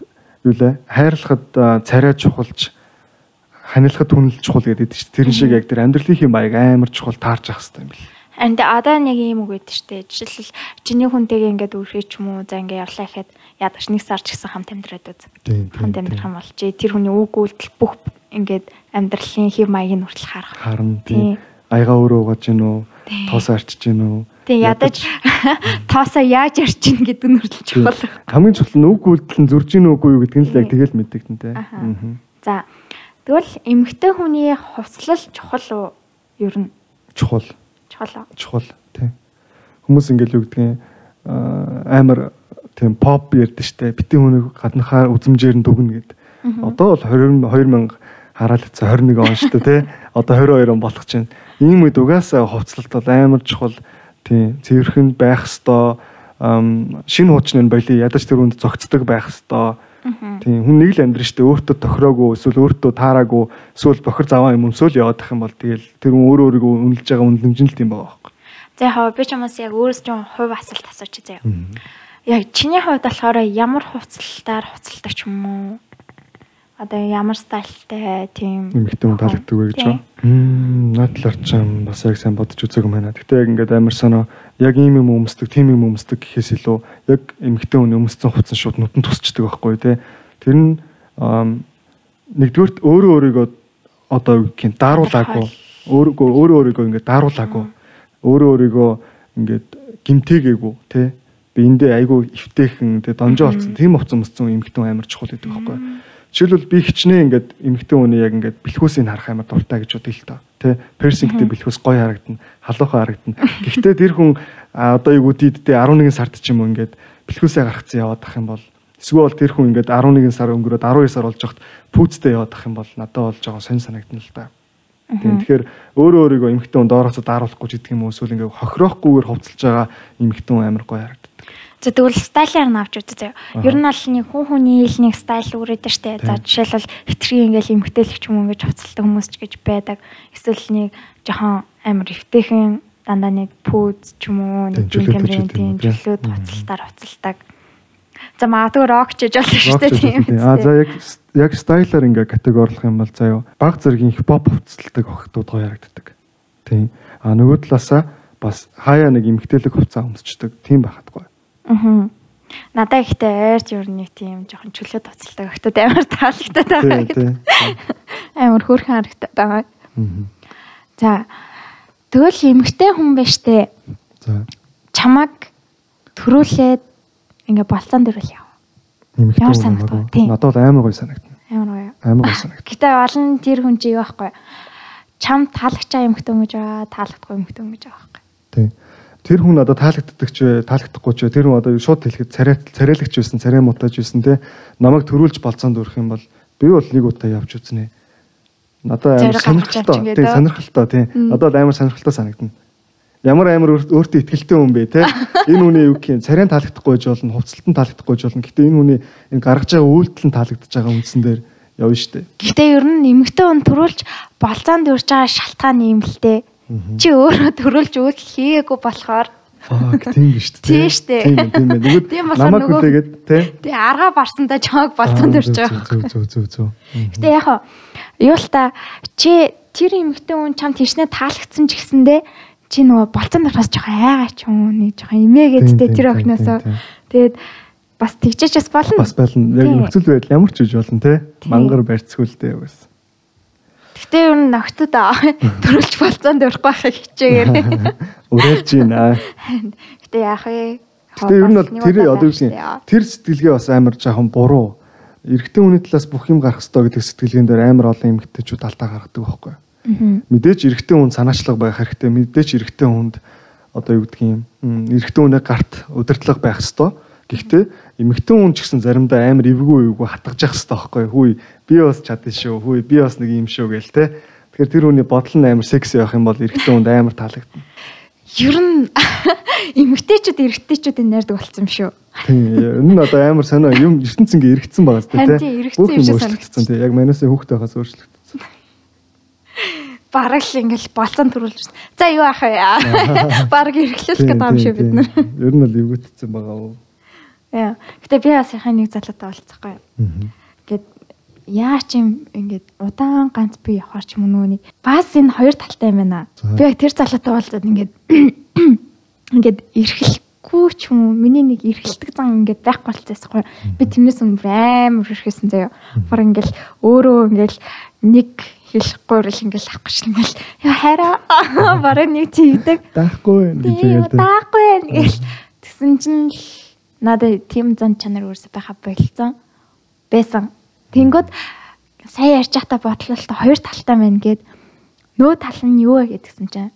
юу лээ? Хайрлахад царай чухалж ханилахад хүнэл чухал гэдэг штэ. Тэр шиг яг тэр амьдралын хэв маяг амар чухал таарч явах хэрэгтэй юм бэл. And одоо нэг юм үг өгдөө штэ. Жишээлбэл чиний хүнтэйгээ ингээд үрхээ ч юм уу за ингээд явлаа гэхэд ядаж нэг сар ч гэсэн хамт амьдраад үз. Хамт амьдрах юм бол чи тэр хүний үг үйлдэл бүх ингээд амьдралын хэв маягийг нь хүртэл харах. Харин Тийм. аяга өөрөө угааж гин үү? Тоос арчиж гин үү? Тэг ядаж тоосоо яаж арчин гэдэг нь хүртэл чухал. Хамгийн чухал нь үг үйлдэл нь зурж гин үгүй юу гэдэг нь л яг тэгэл. Аха. Аа. За тэгвэл эмэгтэй хүний хувцлал чухал уу? Ер нь Чухал. чухал чухал тийм хүмүүс ингээл юу гэдгийг амар тийм поп ярьдэн штэ битэн хүнийг гаднахаар үзмжээр нь дүгнэ гэд. Одоо бол 20 2000 хараал хэвчээ 21 он штэ тий. Одоо 22 он болох чинь ийм үед угаасаа хувцлалт бол амар чухал тийм цэвэрхэн байх хэвээр шинэ хуучны боли ядаж тэр хүнд зөгцдөг байх хэвээр Тийм хүн нэг л амьдрын штэ өөртөө тохироогүй эсвэл өөртөө таараагүй эсвэл бохир заваа юм өмсөөл яваад ах юм бол тэгэл тэр хүн өөрөө өөрийгөө үнэлж байгаа үнэлэмж нь л тийм байгаа байхгүй. За яг би ч юмас яг өөрөөс ч хувь асуулт асуучих заяа. Яг чиний хувьд болохоор ямар хувцлалтаар хувцалдаг ч юм уу? Одоо ямар стайлтай тийм Эмэгтэй хүн таалагддаг вэ гэж байна. Мм наад талаар ч юм бас яг сайн бодож үзээгүй юм байна. Гэтэ яг ингээд амар соно яг ийм юм өмсдөг, тийм юм өмсдөг гэхээс илүү яг эмэгтэй хүн өмссөн хувцас шууд нутан тусчдаг байхгүй тий. Тэр нь нэгдүгürt өөрөө өөрийгөө одоо юу гэх юм daarуулаагүй. Өөрийгөө өөрөө өөрийгөө ингээд daarуулаагүй. Өөрөө өөрийгөө ингээд гимтээгээгүй тий. би эндээ айгүй өвтэйхэн тэгээ донжоо болсон тийм хувцас өмссөн эмэгтэй хүн амар чухал гэдэг байхгүй. Жишээлбэл би хичнээн ингээд эмэгтэй хүний яг ингээд бэлхүүсийг харах амар дуртай гэж бодъё л доо. Тэ персингтэй бэлхүүс гоё харагдана, халуухан харагдана. Гэхдээ тэр хүн одоо юу гэдээ 11 сард ч юм уу ингээд бэлхүүсээ гаргацсан яваад ах юм бол эсвэл тэр хүн ингээд 11 сар өнгөрөөд 12 сар болж хахад пүүцтэй яваад ах юм бол надад болж байгаа сонь санагдана л да. Тийм тэгэхээр өөрөө өөрийгөө эмэгтэй хүн доороосоо дааруулахгүй ч гэдэг юм уу эсвэл ингээд хохироохгүйгээр хувцалж байгаа эмэгтэй хүн амар гоё харагдана. За тэгвэл стайлаар нь авч үзье заяа. Ер нь бол нэг хүн хүний ил нэг стайл үрээд штэ. За жишээлбэл хитрхи ингээл эмгтээлч юм гэж хувцалдаг хүмүүс ч гэж байдаг. Эсвэл нэг жоохон амар эвтэйхэн дандаа нэг пүүз ч юм уу нэг юм тийм тийм. хувцалтай хувцалдаг. За магадгүй рок ч гэж болно штэ тийм. А за яг яг стайлаар ингээ категорилох юм бол заяа баг зэргийн хипхоп хувцалдаг охтууд гоё харагддаг. Тийм. А нөгөө талаасаа бас хаяа нэг эмгтээлэг хувцас өмсчдөг. Тийм байхад гоё. Аа. Надаа ихтэй айрч ер нь тийм жоохон чөлөөт хувцалтай өгтөд амар таалагдаад байгаа. Тийм. Амар хөөрхөн харагдаад байгаа. Мгм. За тэгвэл эмгтэй хүн байж тээ За чамаг төрүүлээд ингээ болцоон дөрүүл яв. Ямар санагдав? Надад бол амар гоё санагдана. Амар гоё. Амар гоё санагдана. Гэтэ олон тэр хүн чи юу байхгүй. Чам таалагчаа эмгтэй хүн гэж байгаа, таалагдахгүй эмгтэй хүн гэж байгаа байхгүй. Тийм. Тэр хүн одоо таалагддаг ч вэ, таалагдахгүй ч вэ, тэр хүн одоо шууд хэлэхэд царай царайлагч байсан, царай мутаж байсан те. Намайг төрүүлж болцоонд өрөх юм бол би бол нэг удаа явж үзнэ. Надад амар сонирхолтой. үү? сонирхолтой тийм. Надад амар сонирхолтой санагдана. Ямар амар өөр- өөртөө ихтгэлтэй хүн бэ те. Энэ хүний юу гэх юм царайн таалагдахгүй гэж болно, хувцалтан таалагдахгүй гэж болно. Гэтэ энэ хүний энэ гаргаж байгаа үйлдэл нь таалагдж байгаа үндсэн дээр явна штэ. Гэтэ ер нь эмгтэй хүн төрүүлж болцоонд өрж байгаа шалтгаан юм л те. Чи өөрөө төрүүлж үйлдэл хийгээгүй болохоор Фак тийм биш Тийм штэ. Тийм ээ, тийм ээ. Нөгөө Тийм болохоор нөгөө- хүлээгээд те. тэгээ аргаа барсандаа чамаг болцоонд өрж байгаа. Зүг зүг зүг. Гэтэ яг юу л та чи тэр эмэгтэй хүн чам тийшнээ таалагдсан ч гэсэндээ чи нөгөө болцоонд орохоос жоохон айгаа ч юм уу нэг жоохон имээгээд Тийм, тэ тийм, тэр тийм, охиноосоо тийм, тийм. тэгээд бас тэгжээч бас болно. Бас байлна. Яг Тийм. нөхцөл байдал ямар ч үж болно те. Тийм. Мангар барьцгүйлтэй бас. Гэтэ ер нь ногтод төрүүлж болцоонд өрөхгүй байхыг хичээгээр. Уриалж байна. Гэтэ яах вэ? Гэтэ ер нь бол тэр одоо юу юм тэр сэтгэлгээ бас амар жоохон буруу. Эрэгтэй хүний талаас бүх юм гарах ёстой гэдэг сэтгэлгээн дээр амар олон эмэгтэйчүүд алдаа гаргадаг байхгүй. Мэдээж эрэгтэй хүн санаачлага байх хэрэгтэй. Мэдээж эрэгтэй хүнд одоо юу гэдгийг юм эрэгтэй хүнээ гарт удирдлага байх ёстой. Гэхдээ эмэгтэй хүн ч гэсэн заримдаа амар эвгүй эвгүй хатгаж явах ёстой байхгүй. Хүй би бас чадна шүү. Хүй би бас нэг юм шүү гээл те. Тэгэхээр тэр хүний бодол нь амар секси байх юм бол эрэгтэй хүнд амар таалагдана. Ер нь эмгтээчүүд эрэгтэйчүүдийн найрдаг болсон юм шүү. Тийм энэ нь одоо амар сонио юм ертөнц ингээ эргэцсэн байгаа зү те. тийм, эргэцсэн Бүх юм шиг өөрчлөгдсөн тий. Яг манайсаа хүүхдээ хаас өөрчлөгдсөн. Бараг л ингээл болцоонд төрүүлж байна. За юу ах вэ? Бараг эргэлүүлэх гэдэг юм шиг бид нар. Ер нь л эвгүйтсэн байгаа уу. Яа. Гэтэ би бас яхаа нэг залуутай болцсохгүй. Гэт яа ч юм ингээд удаан ганц би явахаар ч юм уу нэг бас энэ хоёр талтай юм байна. Би яг тэр залуутай болцоод ингээд ингээд эрхлэхгүй ч юм уу миний нэг эрхэлдэг зан ингээд байхгүй болцсохгүй. Би тэрнээс өмнө амар эрхэлсэн заяа. Бүр ингээд өөрөө ингээд нэг хэлэхгүй л ингээд авах гэж ингээд яа хараа бараг нэг чигдэг. Даахгүй гэж яриад. даахгүй гэл тэгсэн чинь л надад тийм зан чанар өөрсө байха болцсон байсан. Тэнгүүд сая ярьж байхдаа бодлоо л хоёр талтай байна гэд нөө тал нь юу вэ гэдгсэн чинь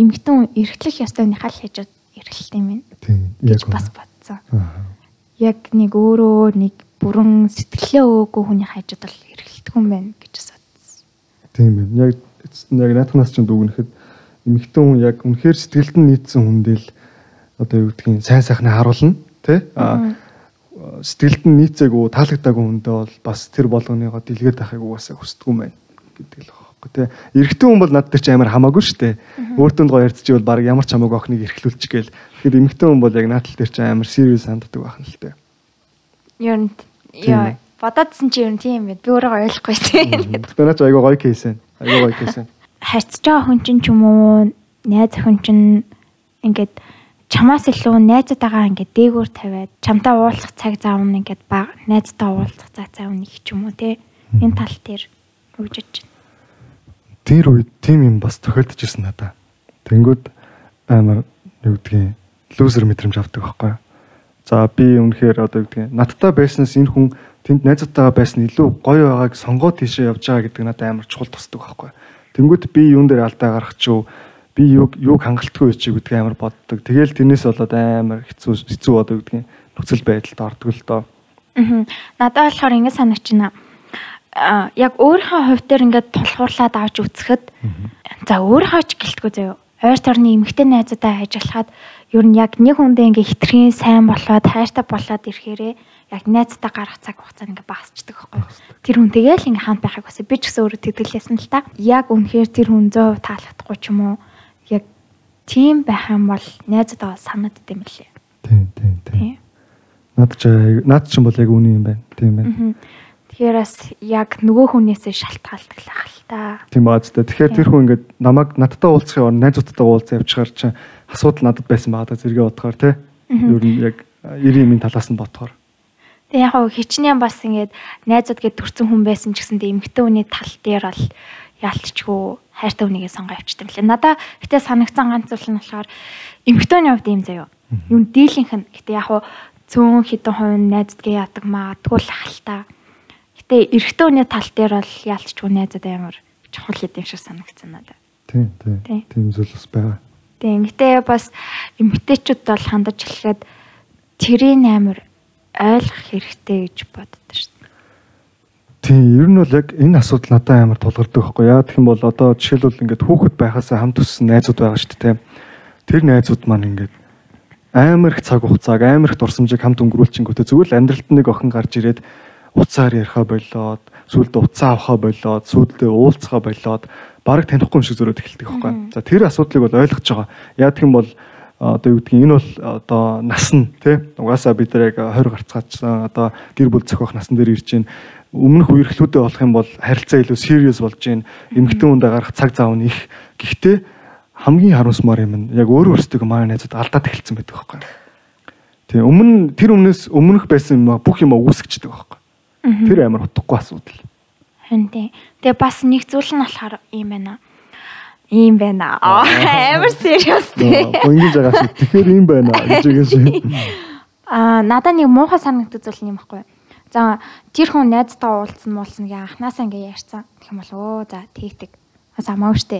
эмгтэн эргэлэх ёстой нөхал хийж эргэлт юм байна Тийм. Яг бас бодсон. Яг нэг өөрөө нэг бүрэн сэтгэлээ өөгүй хүний хайжууд бол эргэлтэх юм байна гэж бас бодсон. Тийм байна. Яг яг наатахнаас ч дүгнэхэд эмэгтэй хүн яг үнэхээр сэтгэлд нь нийцсэн хүндэл одоо юу гэдгийг сайн сайхнаа харуулна тий сэтгэлд нь нийцээгүй таалагдаагүй хүндээ бол бас тэр болгоныгоо дэлгээд байхыг угаасаа хүсдэг юм байна гэдэг л байхгүй тий эрэгтэй хүн бол над дээр ч амар хамаагүй шүү дээ. Өөртөө гоё ярьцчихвэл баг ямар ч хамаагүй охиныг эрхлүүлчих гээл. Тэгэхээр эмэгтэй хүн бол яг наатал дээр ч амар serious ханддаг байх нь л дээ. Ер нь яа бодоодсэн чи ер нь тийм байд. Би өөрөө ойлгохгүй тийм. Гэхдээ наач айгаа гоё кейс байна айгаа гоё кейс байна харьцаж байгаа хүн чинь ч юм уу найз охин чинь ингээд чамаас илүү найзтайгаа ингээд дээгүүр тавиад чамтай уулзах цаг зав нь ингээд баг найзтай уулзах цаг зав нь их ч юм уу те энэ тал дээр үжиж байна. тэр үед тийм юм бас тохиолдож ирсэн надаа. Тэнгүүд амар юу гэдгийг лузер мэдрэмж авдаг байхгүй юу. За би үнэхээр одоо юу гэдэг надтай байснаас энэ хүн тэнд найзуудтайгаа байсан илүү гоё байгааг сонгоод тийшээ явж байгаа гэдэг надад амар чухал тусдаг байхгүй юу. Тэнгүүд би юун дээр алдаа гарах ч юу би юг юг хангалтгүй чи гэдэг амар боддог. Тэгэл тэрнээс болоод амар хэцүү хэцүү юу гэдэг нөхцөл байдалд ордог л доо. Аа. Надад болохоор ингэ санагчна. Аа яг өөрийнхөө хувь дээр ингээд тулхуурлаад авч үцхэд за өөрийнхөө ч гэлтгүй заяа. Ойр төрний эмгтэй найзуудаа ажиллахад ер нь яг нэг хүндээ ингээ хитрхийн сайн болоод хайртай болоод ирэхээрээ яг найзтай гарах цаг хугацаа ингээ багасчдаг байхгүй. Тэр хүн тэгээл ингээ хаант байхыг бас би ч гэсэн өөрөө тэтгэлээсэн л та. Яг үнэхээр тэр хүн 100% таалагдахгүй ч юм уу. Тийм байх юм бол найзуудаа санагдд юм лээ. Тийм тийм тийм. Наад ч наад ч юм бол яг үний юм байна. Тийм байна. Тэгэхээр бас яг нөгөө хүнээсээ шалтгаалдаг л та. Тийм баа зү. Тэгэхээр тэр хүн ингээд намайг надтай уулзахын орн найзуудтай уулзах явчихаар чинь асуудал надад байсан байгаа да зэрэгээ бодохоор тий. Ер нь яг 90 минь талаас нь бодохоор. Тэгээ яг хичнээн бас ингээд найзууд гээд төрсэн хүн байсан ч гэсэндээ эмгтэн хүний тал дээр бол яалтчгүй хайртай хүнийгээ сонгоо авчдаг лээ. Надаа гэтээ санагцсан ганц зүйл нь болохоор эмгтэн хувьд юм заяо. Юун дийлийнх нь гэтээ яг хөө цөөн хитэн хувь найздгээ яадаг маадгүй л хальтаа. Гэтэ эрэгтэй хүний тал дээр бол яалтчгүй найзад амар чухал хэд юм шиг санагдсан надад. Тийм тийм. Тийм зүйл бас байгаа. Тийм. Гэтэ бас эмгтээчүүд бол хандаж хэлэхэд тэрийн амар ойлгох хэрэгтэй гэж боддог шүү. Тийм, ер нь бол яг энэ асуудал надад амар тулгардаг байхгүй яа. Тэгэх юм бол одоо жишээлбэл ингээд хүүхэд байхасаа хамт өссөн найзууд байгаа шүү дээ. Тэр найзууд маань ингээд амар их цаг хугацааг амар их дурсамжийг хамт өнгөрүүлчихэнгүүтээ зүгээр л амьдралд нэг охин гарч ирээд уцаар яриахаа болоод сүлд уцаа авахаа болоод сүлдээ уулзахаа болоод бараг танихгүй юм шиг зөрөөд эхэлдэг байхгүй. За тэр асуудлыг бол ойлгож байгаа. Яа гэх юм бол одоо юу гэдгийг энэ бол одоо нас нь тий угаасаа бид нар яг 20 гарцгаачсан одоо гэр бүл зохиох насн дээр ирж байна өмнөх үерхлүүдэд болох юм бол харилцаа илүү serious болж байна эмгтэн үндэ гарах цаг зав нь их гэхдээ хамгийн харамсмаар юм нь яг өөрөө өөрсдөө маань найзад алдаад эхэлсэн байдаг байхгүй. Тийм өмнө тэр өмнөөс өмнөх байсан юм бүх юм үүсгэждэг байхгүй. Тэр амар утгагүй асуудал. Харин тийм. Тэгээ бас нэг зүйл нь болохоор юм байна. Ийм байна. Амар serious тийм. Ингэж байгаа шиг. Тэгэхээр ийм байна гэж байгаа шиг. Аа надад нэг муухай санагддаг зүйл юм байхгүй. За тэр хүн найзтай уулзсан муулсан гээ анханасаа ингээ ярьсан. Тэгэх юм бол өө за тэгдэг бас амаагүй штэ.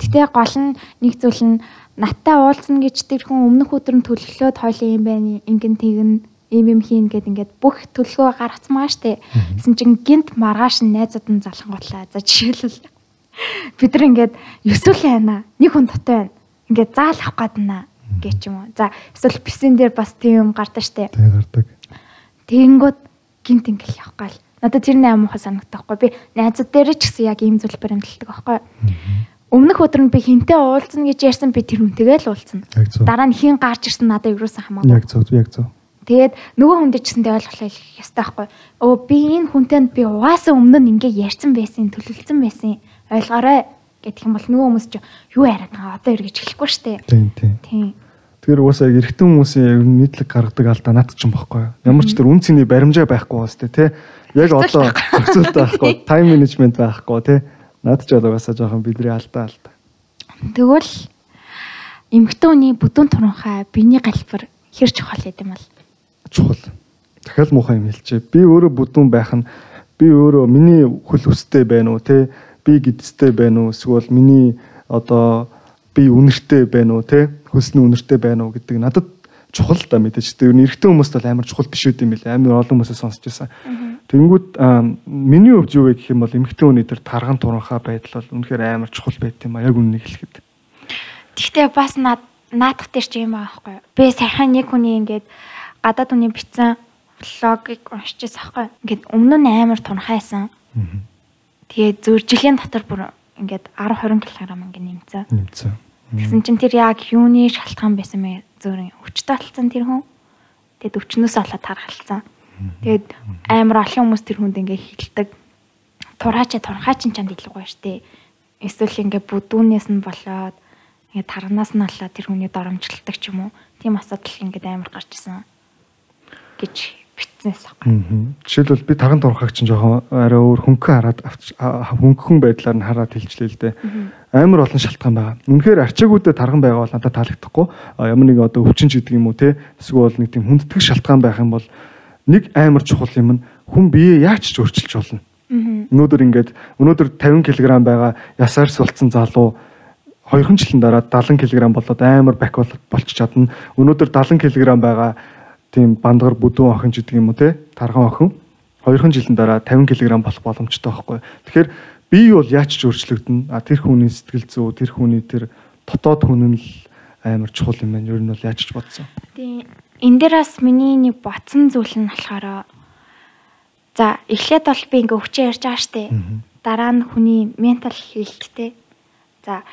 Гэтэ гол нь нэг зүйл нь наттай уулзна гэж тэр хүн өмнөх өдөр нь төлөвлөөд хойлоо юм байна. Ингэн тэгнэ ийм юм хийн гэд ингээд бүх төлөвлөгөө гаргацмаа штэ. Гэсэн чинь гинт маргааш нь найзууд нь залхангуутлаа. За жишээлбэл бид нар ингээд ёсвол байна. Нэг хүн дотой байна. Ингээд заал авах гээд байна гэж юм уу. За эсвэл писэн дээр бас тийм юм гардаг штэ. Тэг гардаг. Тэгэнгүүт гинт ингээл явах гал Надад тэр нээр муухай санагдах байхгүй. Би найзууд дээр ч гэсэн яг ийм зүйл баримталдаг байхгүй. Өмнөх өдөр нь би хинтээ уулзна гэж ярьсан би тэр хүнтэйгээ л уулзна. Дараа нь хин гарч ирсэн надад юусэн хамаагүй. Яг зөв, яг зөв. Тэгээд нөгөө хүн дээр ч гэсэндээ ойлгох ёстой байхгүй. Өө би энэ хүнтэй би угаасаа өмнө нь ингээ ярьсан байсан, төлөвлөсөн байсан. Ойлгоорой гэдэг юм бол нөгөө хүмүүс ч юу яриад байгаа одоо эргэж эхлэхгүй шүү дээ. Тийм, тийм. Тийм. Тэгэхээр угаасаа эрэгтэй хүмүүсийн нь нийтлэг гаргадаг алдаа наад ч юм баггүй. Ямар ч тэр үн цэний баримжаа байхгүй бас тий. Яг одоо зохицуулт байхгүй, тайм менежмент байхгүй тий. Наад ч угаасаа жоохон бидний алдаа алдаа. Тэгвэл эмэгтэй хүний бүдүүн туранхай биений галбар хэр чухал гэдэм бол чухал. Дахиад муухай юм хэлчихэ. Би өөрөө бүдүүн байх нь би өөрөө миний хөл өстэй байна уу тий? Би гидстэй байна уу? Эсвэл миний одоо би үнэртэй байна уу тий? Хөлсний үнэртэй байна уу гэдэг надад чухал та мэдээж. Тэр эрэгтэй хүмүүст бол амар чухал биш үү юм бэл амар олон хүмүүсээ сонсч байсан. Тэнгүүд миний хувьд юу вэ гэх юм бол эмэгтэй хүний тэр тарган туранхаа байдал бол үнэхээр амар чухал байт юм а яг үннийг хэлэхэд. Гэхдээ бас над наадах дээр ч юм аахгүй. Би сайхан нэг хүний ингээд гадаад хүний бичсэн блогийг уншижсэн аахгүй. Ингээд өмнө нь амар тунхайсан. Тэгээ зөөр жилийн дотор бүр ингээд 10 20 кг ингээд нэмсэн. Нэмсэн. Тэгсэн чинь тэр яг юуны шалтгаан байсан мэ зөөр өвчтэй болсон тэр хүн. Тэгээд өвчнөөс олоод тархалцсан. Тэгээд амар олон хүмүүс тэр хүнд ингээ хилдэг. Тураачаа турхаачин чанд илүү гоё штэ. Эсвэл ингээ бүдүүнээс нь болоод ингээ тарнаас нь олоод тэр хүний доромжлдог ч юм уу. Тийм асуудал ингээ амар гарч исэн гэж битсэнээс. Мгм. Жишээлбэл би тарган дурхаг чинь жоохон арай өөр хөнгөн хараад хөнгөн байдлаар нь хараад хэлжлээ л дээ. Амар олон шалтгаан байгаа. Үнэхээр арчаагуудад тарган байгаа бол надад таалагдахгүй. Ямар нэг одоо өвчин ч гэдэг юм уу те эсвэл нэг тийм хүндэтгэх шалтгаан байх юм бол нэг амар чухал юм нь хүн бие яаж ч өөрчилж болно. Өнөөдөр ингээд өнөөдөр 50 кг байгаа ясаарс болцсон залуу 2 жилийн дараа 70 кг болоод амар бак бол- болчих чадна. Өнөөдөр 70 кг байгаа тийм бандгар бүдүүн охин ч гэдэг юм уу те тархан охин 2 жилийн дараа 50 кг болох боломжтой байхгүй. Тэгэхээр бие бол яаж ч өөрчлөгдөн. А тэр хүний сэтгэл зүй, тэр хүний тэр дотоод хүн нь л амар чухал юм байна. Ер нь бол яаж ч бодсон. Тийм энэ дээр бас миний нэг ботсон зүйл нь болохоор за эхлээд бол би ингээ өвчөө ярьж байгаа штэ. Дараа нь хүний ментал хэлттэй. За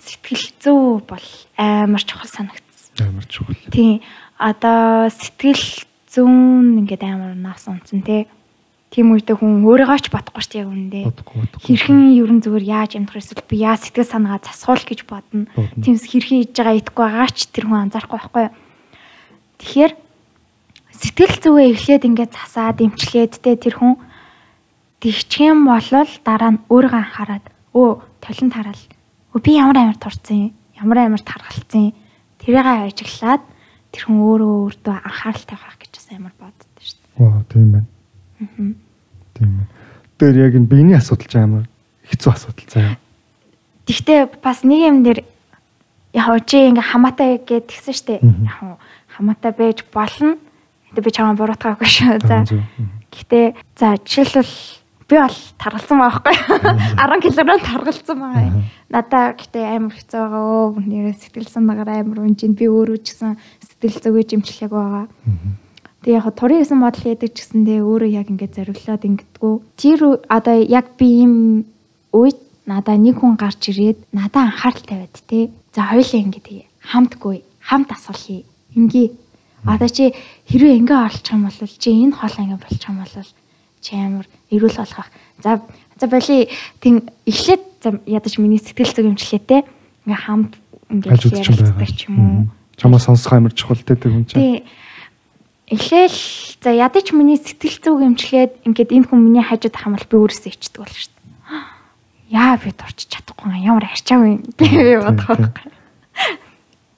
сэтгэл зүй бол амар чухал санагдсан. Амар чухал. Тийм одоо сэтгэл зүүн ингээд амар нас унтсан те. Тийм үедээ хүн өөрийгөө ч бодохгүй үндэ. Бодохгүй бодохгүй. Хэрхэн ерөн зүгээр яаж амьдрах эсвэл би яа сэтгэл санаагаа засахуул гэж бодно. Тиймс хэрхэн хийж байгаа идэхгүй байгаа ч тэр хүн анзаарахгүй байхгүй юу. Тэгэхээр сэтгэл зүгээ эхлээд ингээд засаад эмчлээд те тэр хүн тэгчих юм болол дараа нь өөрийгөө анхаарад өө толон тараал. Өө би ямар амар турцсан юм? Ямар амар таргалцсан юм? Тэрийг ажиглаад тэр хүн өөрөө өөртөө анхааралтай байх гэж бас амар боддоо шүү дээ. Ваа тийм байна. Тийм байна. Тэр яг энэ биений асуудал ч амар хэцүү асуудал заяа. Тэгтээ бас нэг юм дээр яг чи ингээ хамаатай гэд тэгсэн штэ. Мгм. Яг хамаатай байж болно. Гэтэ би чамаа буруутгаагүй шүү. За. Гэтэ за жишээлбэл би бол таргалсан байгаа байхгүй. 10 кг таргалсан байгаа. Надаа гэтээ амар хэцүү байгаа. Өө нэрээ сэтгэл санаагаар амар унжин би өөрөө ч гэсэн сэтгэл зүгээ жимчлэг байгаа. Тэгээ яг турын гэсэн модал яадаг ч гэсэндээ өөрөө яг ингээд зориулаад ингэдэггүй. Тэр одоо яг би ийм үед надаа нэг хүн гарч ирээд надаа анхааралтай байд те. За хоёулаа ингэ тэгээ. Хамтгүй, хамт асуулъя. Ингээ. Одоо чи хэрвээ ингээ орлчих юм бол чи энэ хоолоо ингээ болчих юм бол чи амар эрүүл болгох. За за боли тийм эхлээд ядаж миний сэтгэл зүг юмчлээ те. Ингээ хамт ингээ Хажууд ч юм уу. Чамаа сонсох амар чухал те тэр хүн чинь. Тий. Эхлээл за ядаж миний сэтгэл зүг эмчлээд ингээд энэ хүн миний хажууд ах юм бол би өөрөөсөө ичдэг болно шүү дээ. Яа би дурч чадахгүй ямар арчаагүй юм би бодох байхгүй.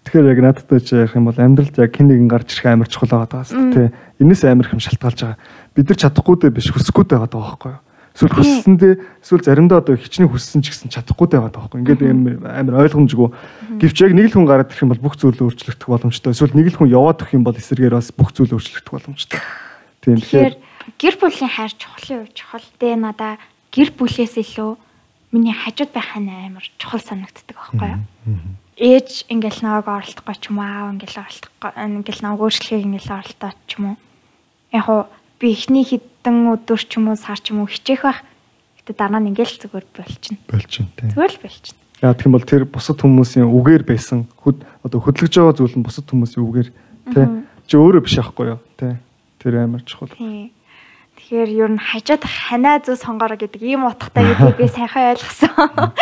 Тэгэхээр яг надтай ч ярих юм бол амьдралд яг хэн нэгэн гарч ирэх амар чухал байгаа даа шүү дээ. Энэс амар их юм шалтгаалж байгаа. Бид нар чадахгүй дээ биш хүсэхгүй дээ байгаа байхгүй юу? Эсвэл хүссэндээ эсвэл заримдаа одоо хичнээн хүссэн ч гэсэн чадахгүй дээ байгаа байхгүй. Ингээд амар ойлгомжгүй. Гэвч яг нэг л хүн гараад ирэх юм бол бүх зүйл өөрчлөгдөх боломжтой. Эсвэл нэг л хүн яваад өгөх юм бол эсэргээр бас бүх зүйл өөрчлөгдөх боломжтой. Тийм Тэгэхээр гэр бүлийн хайр чухлын үе чухал дээ надаа гэр бүлээс илүү миний хажууд байх нь амар чухал санагддаг байхгүй юу? Ээж ингээл наваг оролдохгүй ч юм аав ингээл оролдохгүй ингээл наваг өөрчлөхийг ингээл оролдоод ч юм уу. Яг уу би эхний хэдэн өдөр ч юм уу сар ч юм уу хичээх байх. Гэтэ дараа нь ингээл зүгээр болчихно. болчихно тийм. Зүгээр л болчихно. Яг тийм бол тэр бусад хүмүүсийн үгээр байсан хөд одоо хөдлөж байгаа зүйл нь бусад хүмүүсийн үгээр тий чи өөрөө биш аахгүй юу тий тэр амар чухал. Тий. Тэгэхээр ер нь хажууд ханаа зөө сонгороо гэдэг ийм утгатай гэдгийг би сайхан ойлгосон.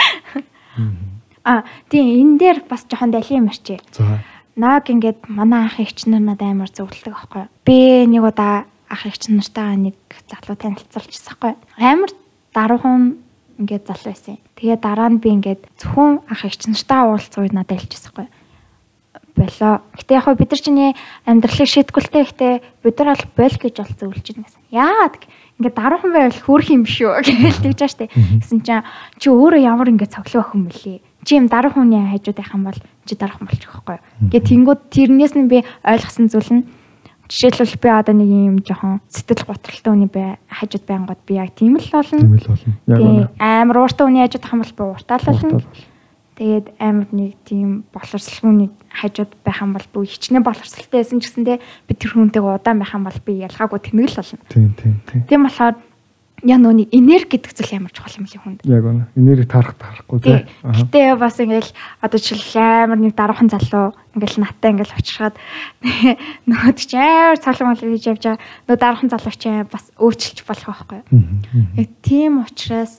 А тийм энэ дээр бас жоохон далийн юм арчээ. За Наг ингээд манай ах эгч нар надад амар зөвлөдөг аахгүй. юу. Би нэг удаа ах эгч нартайгаа нэг залуу танилцуулчихсан хгүй. Амар даруухан ингээд залуу байсан. Тэгээ дараа нь би ингээд зөвхөн ах эгч нартайгаа уулзсан үед надад хэлчихсэн хгүй болоо. Гэтэ яг бид нар чиний амьдралыг шийтгүүлтэй ихтэй бид нар бол бол гэж ол зөвлөж байна гэсэн. Яагаад ингээд даруухан байвал хөөх юм шүү гэж тэгж штэ. Гэсэн чинь чи өөрөө ямар ингээд цоглог охин мөлий. Чи юм даруухан хүний хажууд байх юм бол чи даруухан болчих واخгүй. Гэ тэнгууд тэрнээс нь би ойлгосон зүйл нь жишээлбэл би одоо нэг юм жоохон сэтгэл готролтой хүний бай хажууд байнгут би яг тийм л болно. тийм л болно. Яг Тий, үнэ. амар ууртай хүний хажууд бол би ууртай л болно. Тэгээд амар нэг тийм боловсролгүй хажууд байх юм бол би хичнээн боловсролтой байсан ч гэсэндээ би тэр хүнтэйгээ удаан байх юм бол би ялгаагүй тэнэгэл болно. Тийм тийм тийм. Тийм болохоор яа нөөний энерги гэдэг зүйл ямар чухал юм ли хүнд. Яг үнэ. Энерги таарах таарахгүй тий. Гэтэ бас ингээл одоо жишээл амар нэг даруухан залуу ингээл наттай ингээл очирхаад нөгөөд чи амар цоглон мол гэж явж байгаа. Нөө даруухан залуу чи бас өөрчилж болох байхгүй юу? Яг тийм учраас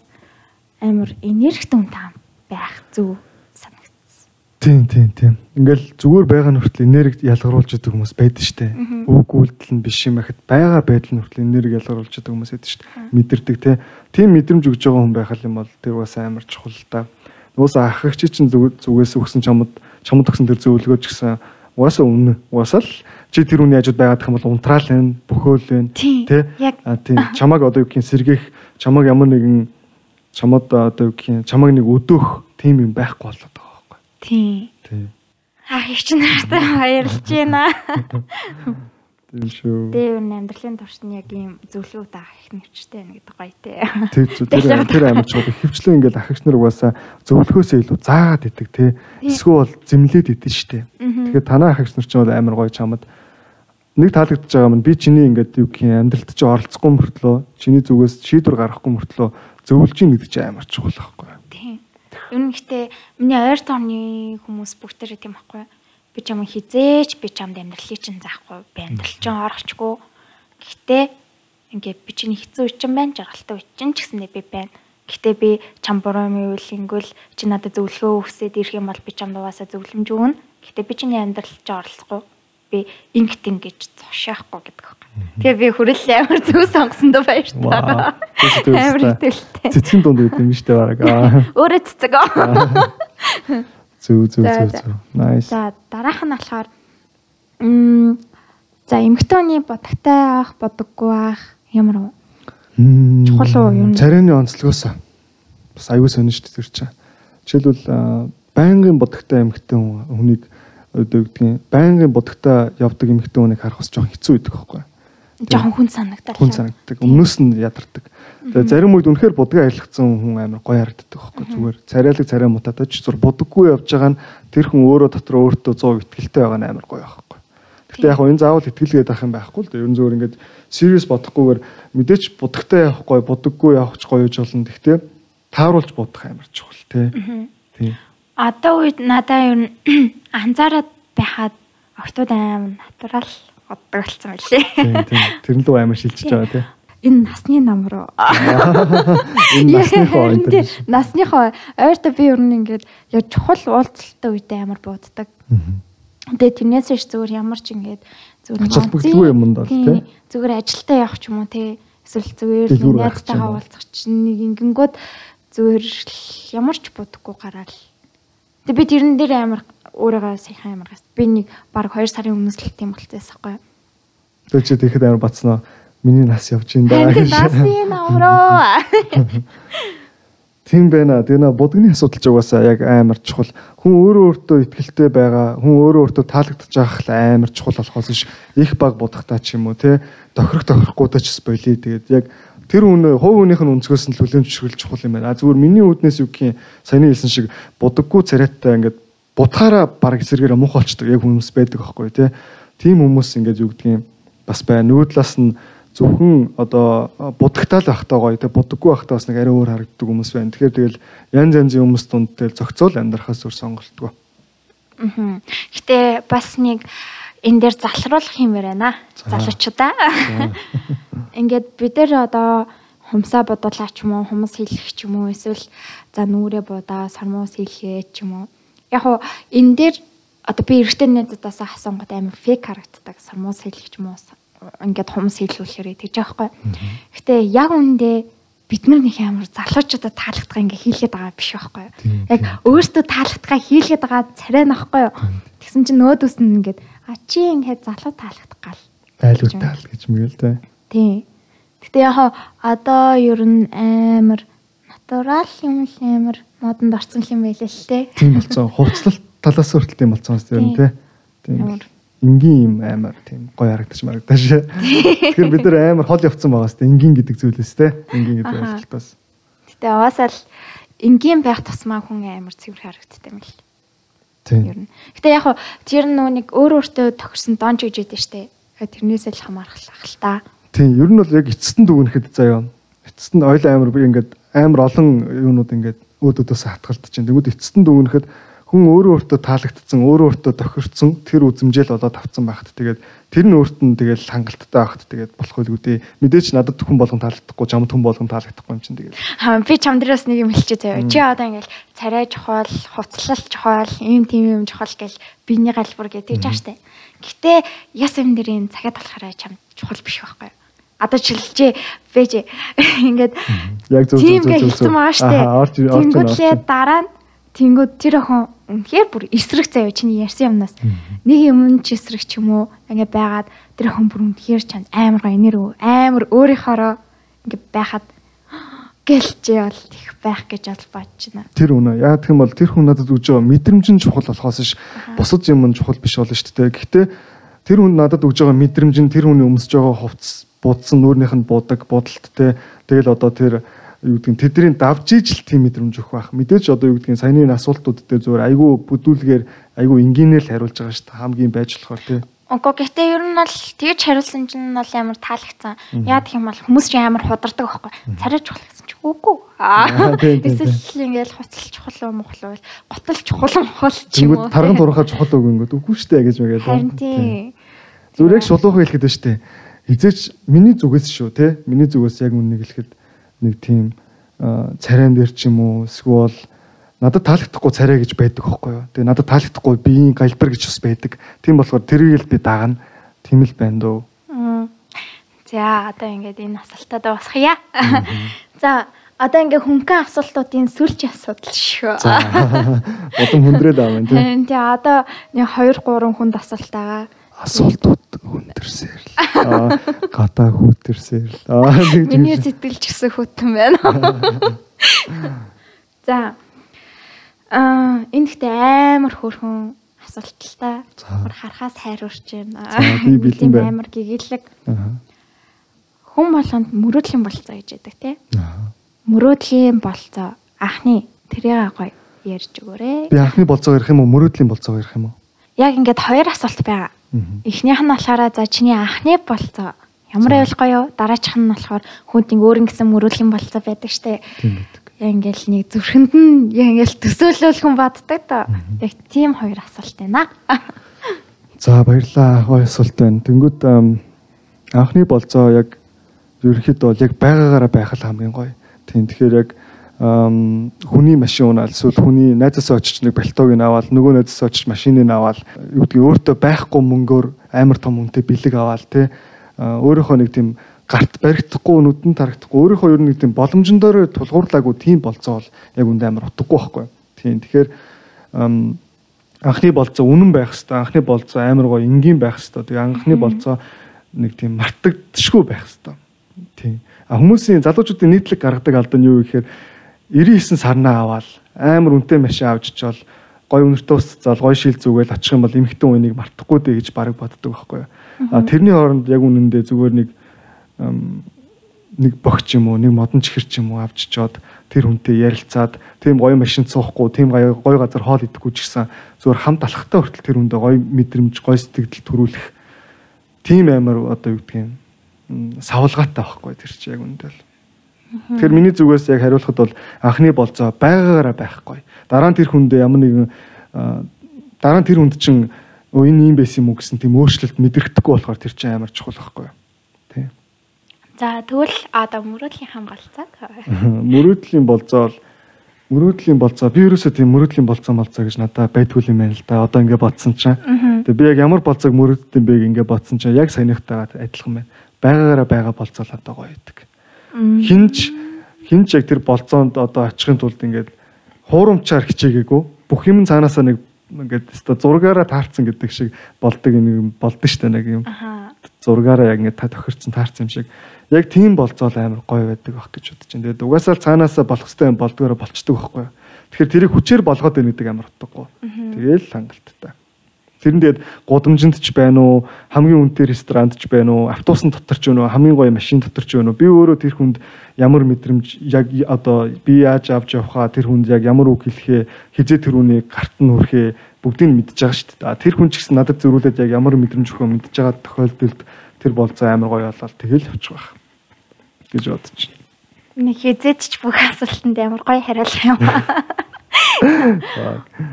амар энергитэй хүн таам байх санагдсан. Тийм тийм тийм. Ингээл зүгээр байгаа нь хүртэл энерги ялгаруулж идэг хүмүүс байдаг штэ. Үг үйлдэл нь биш юм ахад байгаа байдал нь хүртэл энерги ялгаруулж идэг хүмүүс байдаг штэ. Мэдэрдэг те. Тийм мэдрэмж өгж байгаа хүн байх юм бол тэр бас амар чухал та. Нуус ахагч чинь зүг- зүгээс өгсөн чамд чамд өгсөн тэр зөвлөгөө ч гэсэн угаасаа үнэ. Угаасаа л чи тэр үний хажууд байгаад юм бол унтраал байна, бөхөөл Тэ? яг. А тийм чамаг одоо юу гэх юм сэргийх, чамаг ямар нэгэн чамд одоо юу гэх юм чамаг нэг өдөөх тийм юм байхгүй болоод. Тийм. Тийм. Ах их ч нартай баярлж байна. Тийм шүү. Дээр нь амьдралын туршид яг ийм зөвлөгөө даах их нэрчтэй байна гэдэг гоё те. Тэр зү- тэр тэр чухал. Хөвчлэн ингээл ахагч нар угаасаа зөвлөхөөсөө илүү заагаад идэг тий. Эсвэл зэмлээд идэв штэ. Тэгэхээр танаа ахагч нар ч бол амар гоё чамд нэг таалагдж байгаа юм би чиний ингээд юу гэх юм амьдралд чи оролцохгүй мөртлөө чиний зүгээс шийдвэр гаргахгүй мөртлөө зөвлөж ийн гэдэг чинь амар чухал байхгүй. Ер нь гэтээ миний ойр тооны хүмүүс бүгдээрээ тийм байхгүй. Би чам хизээч би чамд амьдралыг чинь заахгүй. Би амьдрал чинь орохчгүй. Гэхдээ ингээд би чиний хэцүү үе чинь байна, жаргалтай үе чинь ч гэсэндээ би байна. Гэхдээ би чам буруу юм үйл ингүүл чи надад зөвлөгөө өгсөд ирэх юм бол би чамд угаасаа зөвлөмж өгнө. Гэхдээ би чиний амьдрал чинь оролцохгүй. Би ингэт ингэж зошиахгүй гэдэг байхгүй. Тэгээ би хүрэл амар зөв сонгосон доо баяр Вау. та. Тэр Амар итгэлтэй. цэцгийн дунд гэдэг юм штэ. Аа. Өөрөө цэцэг. Зүг зүг зүг зүг. Nice. За дараах нь болохоор м за эмхтөний бодогтай авах бодоггүй авах ямар вэ? Чухал уу юу? Царайны онцлогоос бас аюу сонин дээ тэр чинь. Жишээлбэл байнгын бодогтой эмэгтэй хүн- хүнийг гэдгийг байнгын бодогтой явдаг эмэгтэй хүнийг харах бас жоохон хэцүү байдаг байхгүй юу? Жохон хүн санагдал. Хүн санагддаг. Өмнөөс нь ядардаг. Тэгээ зарим үед үнэхээр будгаа арилгацсан хүн амар гоё харагддаг байхгүй зүгээр царайлаг царай мутаатай ч зур будаггүй явж байгаа нь тэр хүн өөрөө дотор өөртөө 100 ихтгэлтэй байгаа нь амар гоё байхгүй? Гэтэ яг энэ заавал ихтгэлгээд авах юм байхгүй л дээ. Ер нь зөвөр ингээд serious бодохгүйгээр мэдээч будагтай явах гоё, будаггүй явах ч гоё ч болно. Гэхдээ тааруулж бодох амар чухал тий. Тий. Одоо үед надаа ер нь анзаараад байхад октод аим натурал боддог болсон байлээ. Тэр нь л амар шилжиж байгаа тий. Энэ насны нам руу. Энэ насныхоо тий, Насныхоо ойртоо би ер нь ингээд яг чухал уулзалтай үедээ амар бууддаг. Тэгээ тэрнээс ш зүгээр ямар ч ингээд зүгээр юмд бол, тий? Зүгээр ажилдаа явах ч юм уу тий. Эсвэл зүгээр найзтайгаа уу. уулзах чинь нэг ингэнгүүт зүгээр ямар ч бодохгүй гараал. Тэгээ би тэрэн дээр амар өөрийгөө саяхан амар гас. Би нэг баг 2 сарын өмнөөс л тийм болчихсон байхгүй. Тэр чи тэгэхэд амар бацнаа. Миний нас явж ин даа. Харин гэж. насны намроо. Тийм байна. Тэгээ нэ будгны асуудал ч угаасаа яг амар чухал. Хүн өөрөө өөртөө ихтгэлтэй байгаа, хүн өөрөө өөртөө таалагдчих байх л амар чухал болохоос ш их баг будахтаа ч юм уу те тохирох тохирохгүй ч болий. Тэгээд яг тэр хүн хувь хүнийх нь өнцгөөс нь хүлэмж шүрэл чухал юм байна. А зүгээр миний үүднээс юу гэх юм саяны хэлсэн шиг будаггүй царайтай ингээд будахаараа баг эсэргээр мух болчдөг яг хүмүүс байдаг аахгүй те. Тийм хүмүүс ингээд юу юм бас байна. Нөгөө талаас нь зөвхөн одоо будагтаал байхтаа гоё те будаггүй байхтаа бас нэг арай өөр харагддаг хүмүүс байна. Тэгэхээр тэгэл янз янзын хүмүүс дунд тэгэл зохицол амьдрахаас өөр сонголтгүй. Мгм. Гэтэ бас нэг энэ дээр залруулах юм байна. За. Залуучуудаа. Ингээд бид нар одоо хумсаа бодуулаа ч юм уу, хумс хийлгэх ч юм уу, эсвэл за нүрээ будаа, сармуус хийлгээ ч юм уу. Яг уу энэ дээр одоо би эрэгтэй найзуудаас асуунгууд амар фейк харагддаг. Сармуус хийлгэх ч юм уу, ингээд хумс хийлгүүлэхээр тэгж байгаа байхгүй. Гэтэ яг үүндээ бид нар нэг амар залуучуудад таалагдгаа ингээ хийлгээд байгаа биш байхгүй юу? Яг өөртөө таалагдгаа хийлгээд байгаа царай нахгүй юу? Тэгсэн чинь нөөдөөс нь ингээд а чи ингээд залуу таалагдах гал. Айлуутай л гэж мэгэл те. Тийм. Гэтэ яг одоо ер нь амар натурал юм л амар модонд орсон юм байлээ л те. Тийм болцсон. Хувцлалт талаас хүртэл тийм болцсон бас тийм те. Тийм. Энгийн юм амар тийм гоё харагдаж марагдаж. Тэгэхээр бид нар амар хол явцсан байгаа сте. Энгийн гэдэг зүйлээс те. Энгийн гэдэг ойлголтоос. Гэтэ угаасаа л энгийн байх тусмаа хүн амар цэвэр харагддаг юм л. Тийм. Ер нь. Гэтэ яг хөө тэр нөө нэг өөр өөртөө тохирсон донж гэж ядэн штэ. Тэрнээсээ л хамаархлах л та. Тийм. Ер нь бол яг эцэст нь дүгнэхэд заяа. Эцэст нь ойл амар би ингээд амар олон юунууд ингээд өөдөөдөөс хатгалт чинь. Тэгвэл эцэст нь дүгнэхэд хүн өөрөө өөртөө таалагдсан, өөрөө өөртөө тохирцсон тэр үзмжэл болоод авцсан байхад тэгээд тэр нь өөрт нь тэгэл хангалттай байхад тэгээд болох байлгүй дээ. Мэдээч надад хүн болгон таалагдахгүй, чамд хүн болгон таалагдахгүй юм чинь тэгээд. Аа би чам дээрээс нэг юм хэлчихээ заяа. Чи одоо ингээл царай чухал, хуцлал чухал, ийм тийм юм чухал гэл биений галбар гэдэг жааштай. Гэтэ яс юм дэрийн цагаад болохоор чам чухал биш байхгүй юу? Одоо чилжээ бэж ингээд Яг зөв зөв зөв хэлсэн орж орж. Тэнгүүдлээ дараа нь тэнгүүд тэр охин үнэхээр бүр эсрэг заяа чиний ярьсан юмнаас нэг юм ч эсрэг ч юм уу ингээ байгаад тэр охин бүр үнэхээр чанд амар гоо энер амар өөрийнхоороо ингээ байхад гэлжээ бол их байх гэж бол бодож байна. Тэр үнэ. Яг тийм бол тэр хүн надад үж байгаа мэдрэмж нь чухал болохоос ш бусад юм нь чухал биш болно шүү дээ. Гэхдээ тэр хүн надад үж байгаа мэдрэмж нь тэр хүний өмсөж байгаа хувцс будсан нүүрнийх нь будаг будалттай. Тэгэл одоо тэр юу гэдгийг тэдний давж ижил тийм мэдрэмж өгөх байх. Мэдээж одоо юу гэдгийг саяны асуултууд дээр зөвөр айгүй бүдүүлгээр айгүй энгийнээр л хариулж байгаа шүү дээ. Хамгийн байж болохоор тий. Уггүй гэхдээ ер нь бол тэгж хариулсан чинь бол амар таалагдсан. Яа гэх юм бол хүмүүс ч амар худардаг байхгүй. Царай чухал гэсэн чи үгүй. Аа, Эсвэл ингээл хуцал чухал уу мохол уу готол чухал мохол ч юм уу. Тарган турхаа чухал үг ингэдэг үгүй дээ гэж мэгээд. Харин тийм. Зүгээр яг шулуухан хэлэхэд дээ. Хизээч миний зүгээс шүү те. Миний зүгээс яг үннийг хэлэхэд нэг тийм царайн дээр ч юм уу эсвэл надад таалагдахгүй царай гэж байдаг хөөхгүй юу. Тэгээ надад таалагдахгүй биеийн галбар гэж бас байдаг. Тийм болохоор тэрийг л би дагна. Тийм л байна дөө. За одоо ингээд энэ асуултад басхая. За одоо ингээд хөнгөн асуултуудын сүүлчийн асуудал шүү. Удам хүндрээд аваа тийм. Харин тий одоо нэг 2 3 хүнд асуулт байгаа. Асуултууд хүндэрсээр л. Аа гадаа хүндэрсээр л. Миний сэтгэл ч гэсэн хөтөн байна. За. Аа энэ ихтэй амар хөөрхөн асуулт л та. За. Бүр харахаас хайрурч байна. Би бэлэн байна. Амар гэгээлэг. Хүн болгонд мөрөөдлийн болцоо гэж яддаг тий. Мөрөөдлийн болцоо анхны тэрийг гоё ярьж өгөөрэй. Би анхны болцоо ярих юм уу? Мөрөөдлийн болцоо ярих юм уу? Яг ингээд хоёр асуулт байгаа. Эхнийх нь болохоор за чиний анхны болцоо ямар байвал гоё дараачих нь болохоор хүнтийн өөр ингэсэн мөрөөдлийн болцоо байдаг штэ. Тийм. Яг ингээл нэг зүрхэнд нь яг ингээл төсөөлөл хүн баддаг та. Яг тийм хоёр асуулт байна. За баярлалаа. Гоё асуулт байна. Тэнгүүд анхны болцоо яг ерөнхийдөө бол яг байгаагаараа байх л хамгийн гоё. Тийм тэгэхээр яг хүний машин унаал эсвэл хүний найзаасаа очиж нэг балтоог нь аваад нөгөө найзаасаа очиж машиныг аваад юу гэдгийг өөртөө байхгүй мөнгөөр амар том үнэтэй бэлэг аваад те өөрийнхөө нэг тийм гарт баригдахгүй нүдэн тарагдахгүй өөрийнхөө ер нь нэг тийм боломжн дээр тулгуурлаагүй тийм болцоо бол яг үндэ амар утгагүй байхгүй. Тийм тэгэхээр анхны болцоо үнэн байх хэвээр анхны болцоо амар гоё энгийн байх хэвээр тэгээ анхны болцоо нэг тийм мартагдшгүй байх хэвээр. Тийм. А хүмүүсийн залуучуудын нийтлэг гаргадаг алдан юу гэхээр 99 сарнаа аваад амар үнэтэй машин авч чичвэл гоё үнэртөө усцал гоё шил зүгээл очих юм бол эмхтэн үнийг мартахгүй дээ гэж бараг боддог байхгүй юу а тэрний хооронд яг үнэндээ зүгээр нэг нэг богч юм уу нэг модон чихэр ч юм уу авч чоод тэр хүнтэй ярилцаад тийм гоё машин цуухгүй тийм гоё газар хоол идэхгүй ч гэсэн зүгээр хамт алхахтаа хүртэл тэр хүндээ гоё мэдрэмж гоё сэтгэл төрүүлэх тийм амар одоо юу гэдгийг савлгаатай байхгүй тэр чи яг үндэл. Тэр миний зүгээс яг хариулахад бол анхны болцоо байгаагаараа байхгүй. Дараа нь тэр хүндээ ямар нэгэн дараа нь тэр хүнд чин өө энэ юм байсан юм уу гэсэн тийм өөрчлөлт мэдрэхдэггүй болохоор тэр чинь амар чухал байхгүй. Тийм. За тэгвэл одоо мөрөөдлийн хамгаалцаг. мөрөөдлийн болцоо бол мөрөөдлийн болцоо би ерөөсөө тийм мөрөөдлийн болцоо болцоо гэж надад байдгүй юм байна л да. Одоо ингэ бодсон чинь. Тэгээ би яг ямар болцоог мөрөөддөм бэ ингэ бодсон чинь яг саяныхтайгаа адилхан байна. Байгаагаараа байгаа болцоо л одоо гоё идэг. Хинч хинч яг тэр болцоонд одоо очихын тулд ингээд хуурамчаар хичээгээгүй бүх юм цаанаасаа нэг ингээд өстой зургаараа таарсан гэдэг шиг болдог юм болдсон шүү дээ нэг юм зургаараа яг ингээд та тохирцсон таарсан юм шиг яг тийм болцоол амар гоё байдаг байх гэж бодож байна. Тэгээд угаасаа цаанаасаа болох хэвээр юм болдгоороо болчдөг байхгүй юу. Тэгэхээр тэрийг хүчээр болгоод байна гэдэг амар утгагүй. Тэгээл хангалттай. Тэр нь тэгээд гудамжинд ч байна уу, хамгийн үнэтэй ресторанд ч байна уу, автобусны дотор ч байна уу, хамгийн гоё машин дотор ч байна уу. Би өөрөө тэр хүнд ямар мэдрэмж яг одоо би яаж авч явхаа тэр хүнд яг ямар үг хэлэхээ, хизээ тэр үнийг гарт нь хүрхээ бүгдийг нь мэдж байгаа шүү дээ. Тэр хүн ч гэсэн надад зөрүүлээд яг ямар мэдрэмж өгөхөө мэдж байгаа тохиолдолд тэр болцоо амар гоё болол тэгэл явчих байх гэж бодож байна. Нэг хизээд ч бүх асуултанд амар гоё хариулах юм.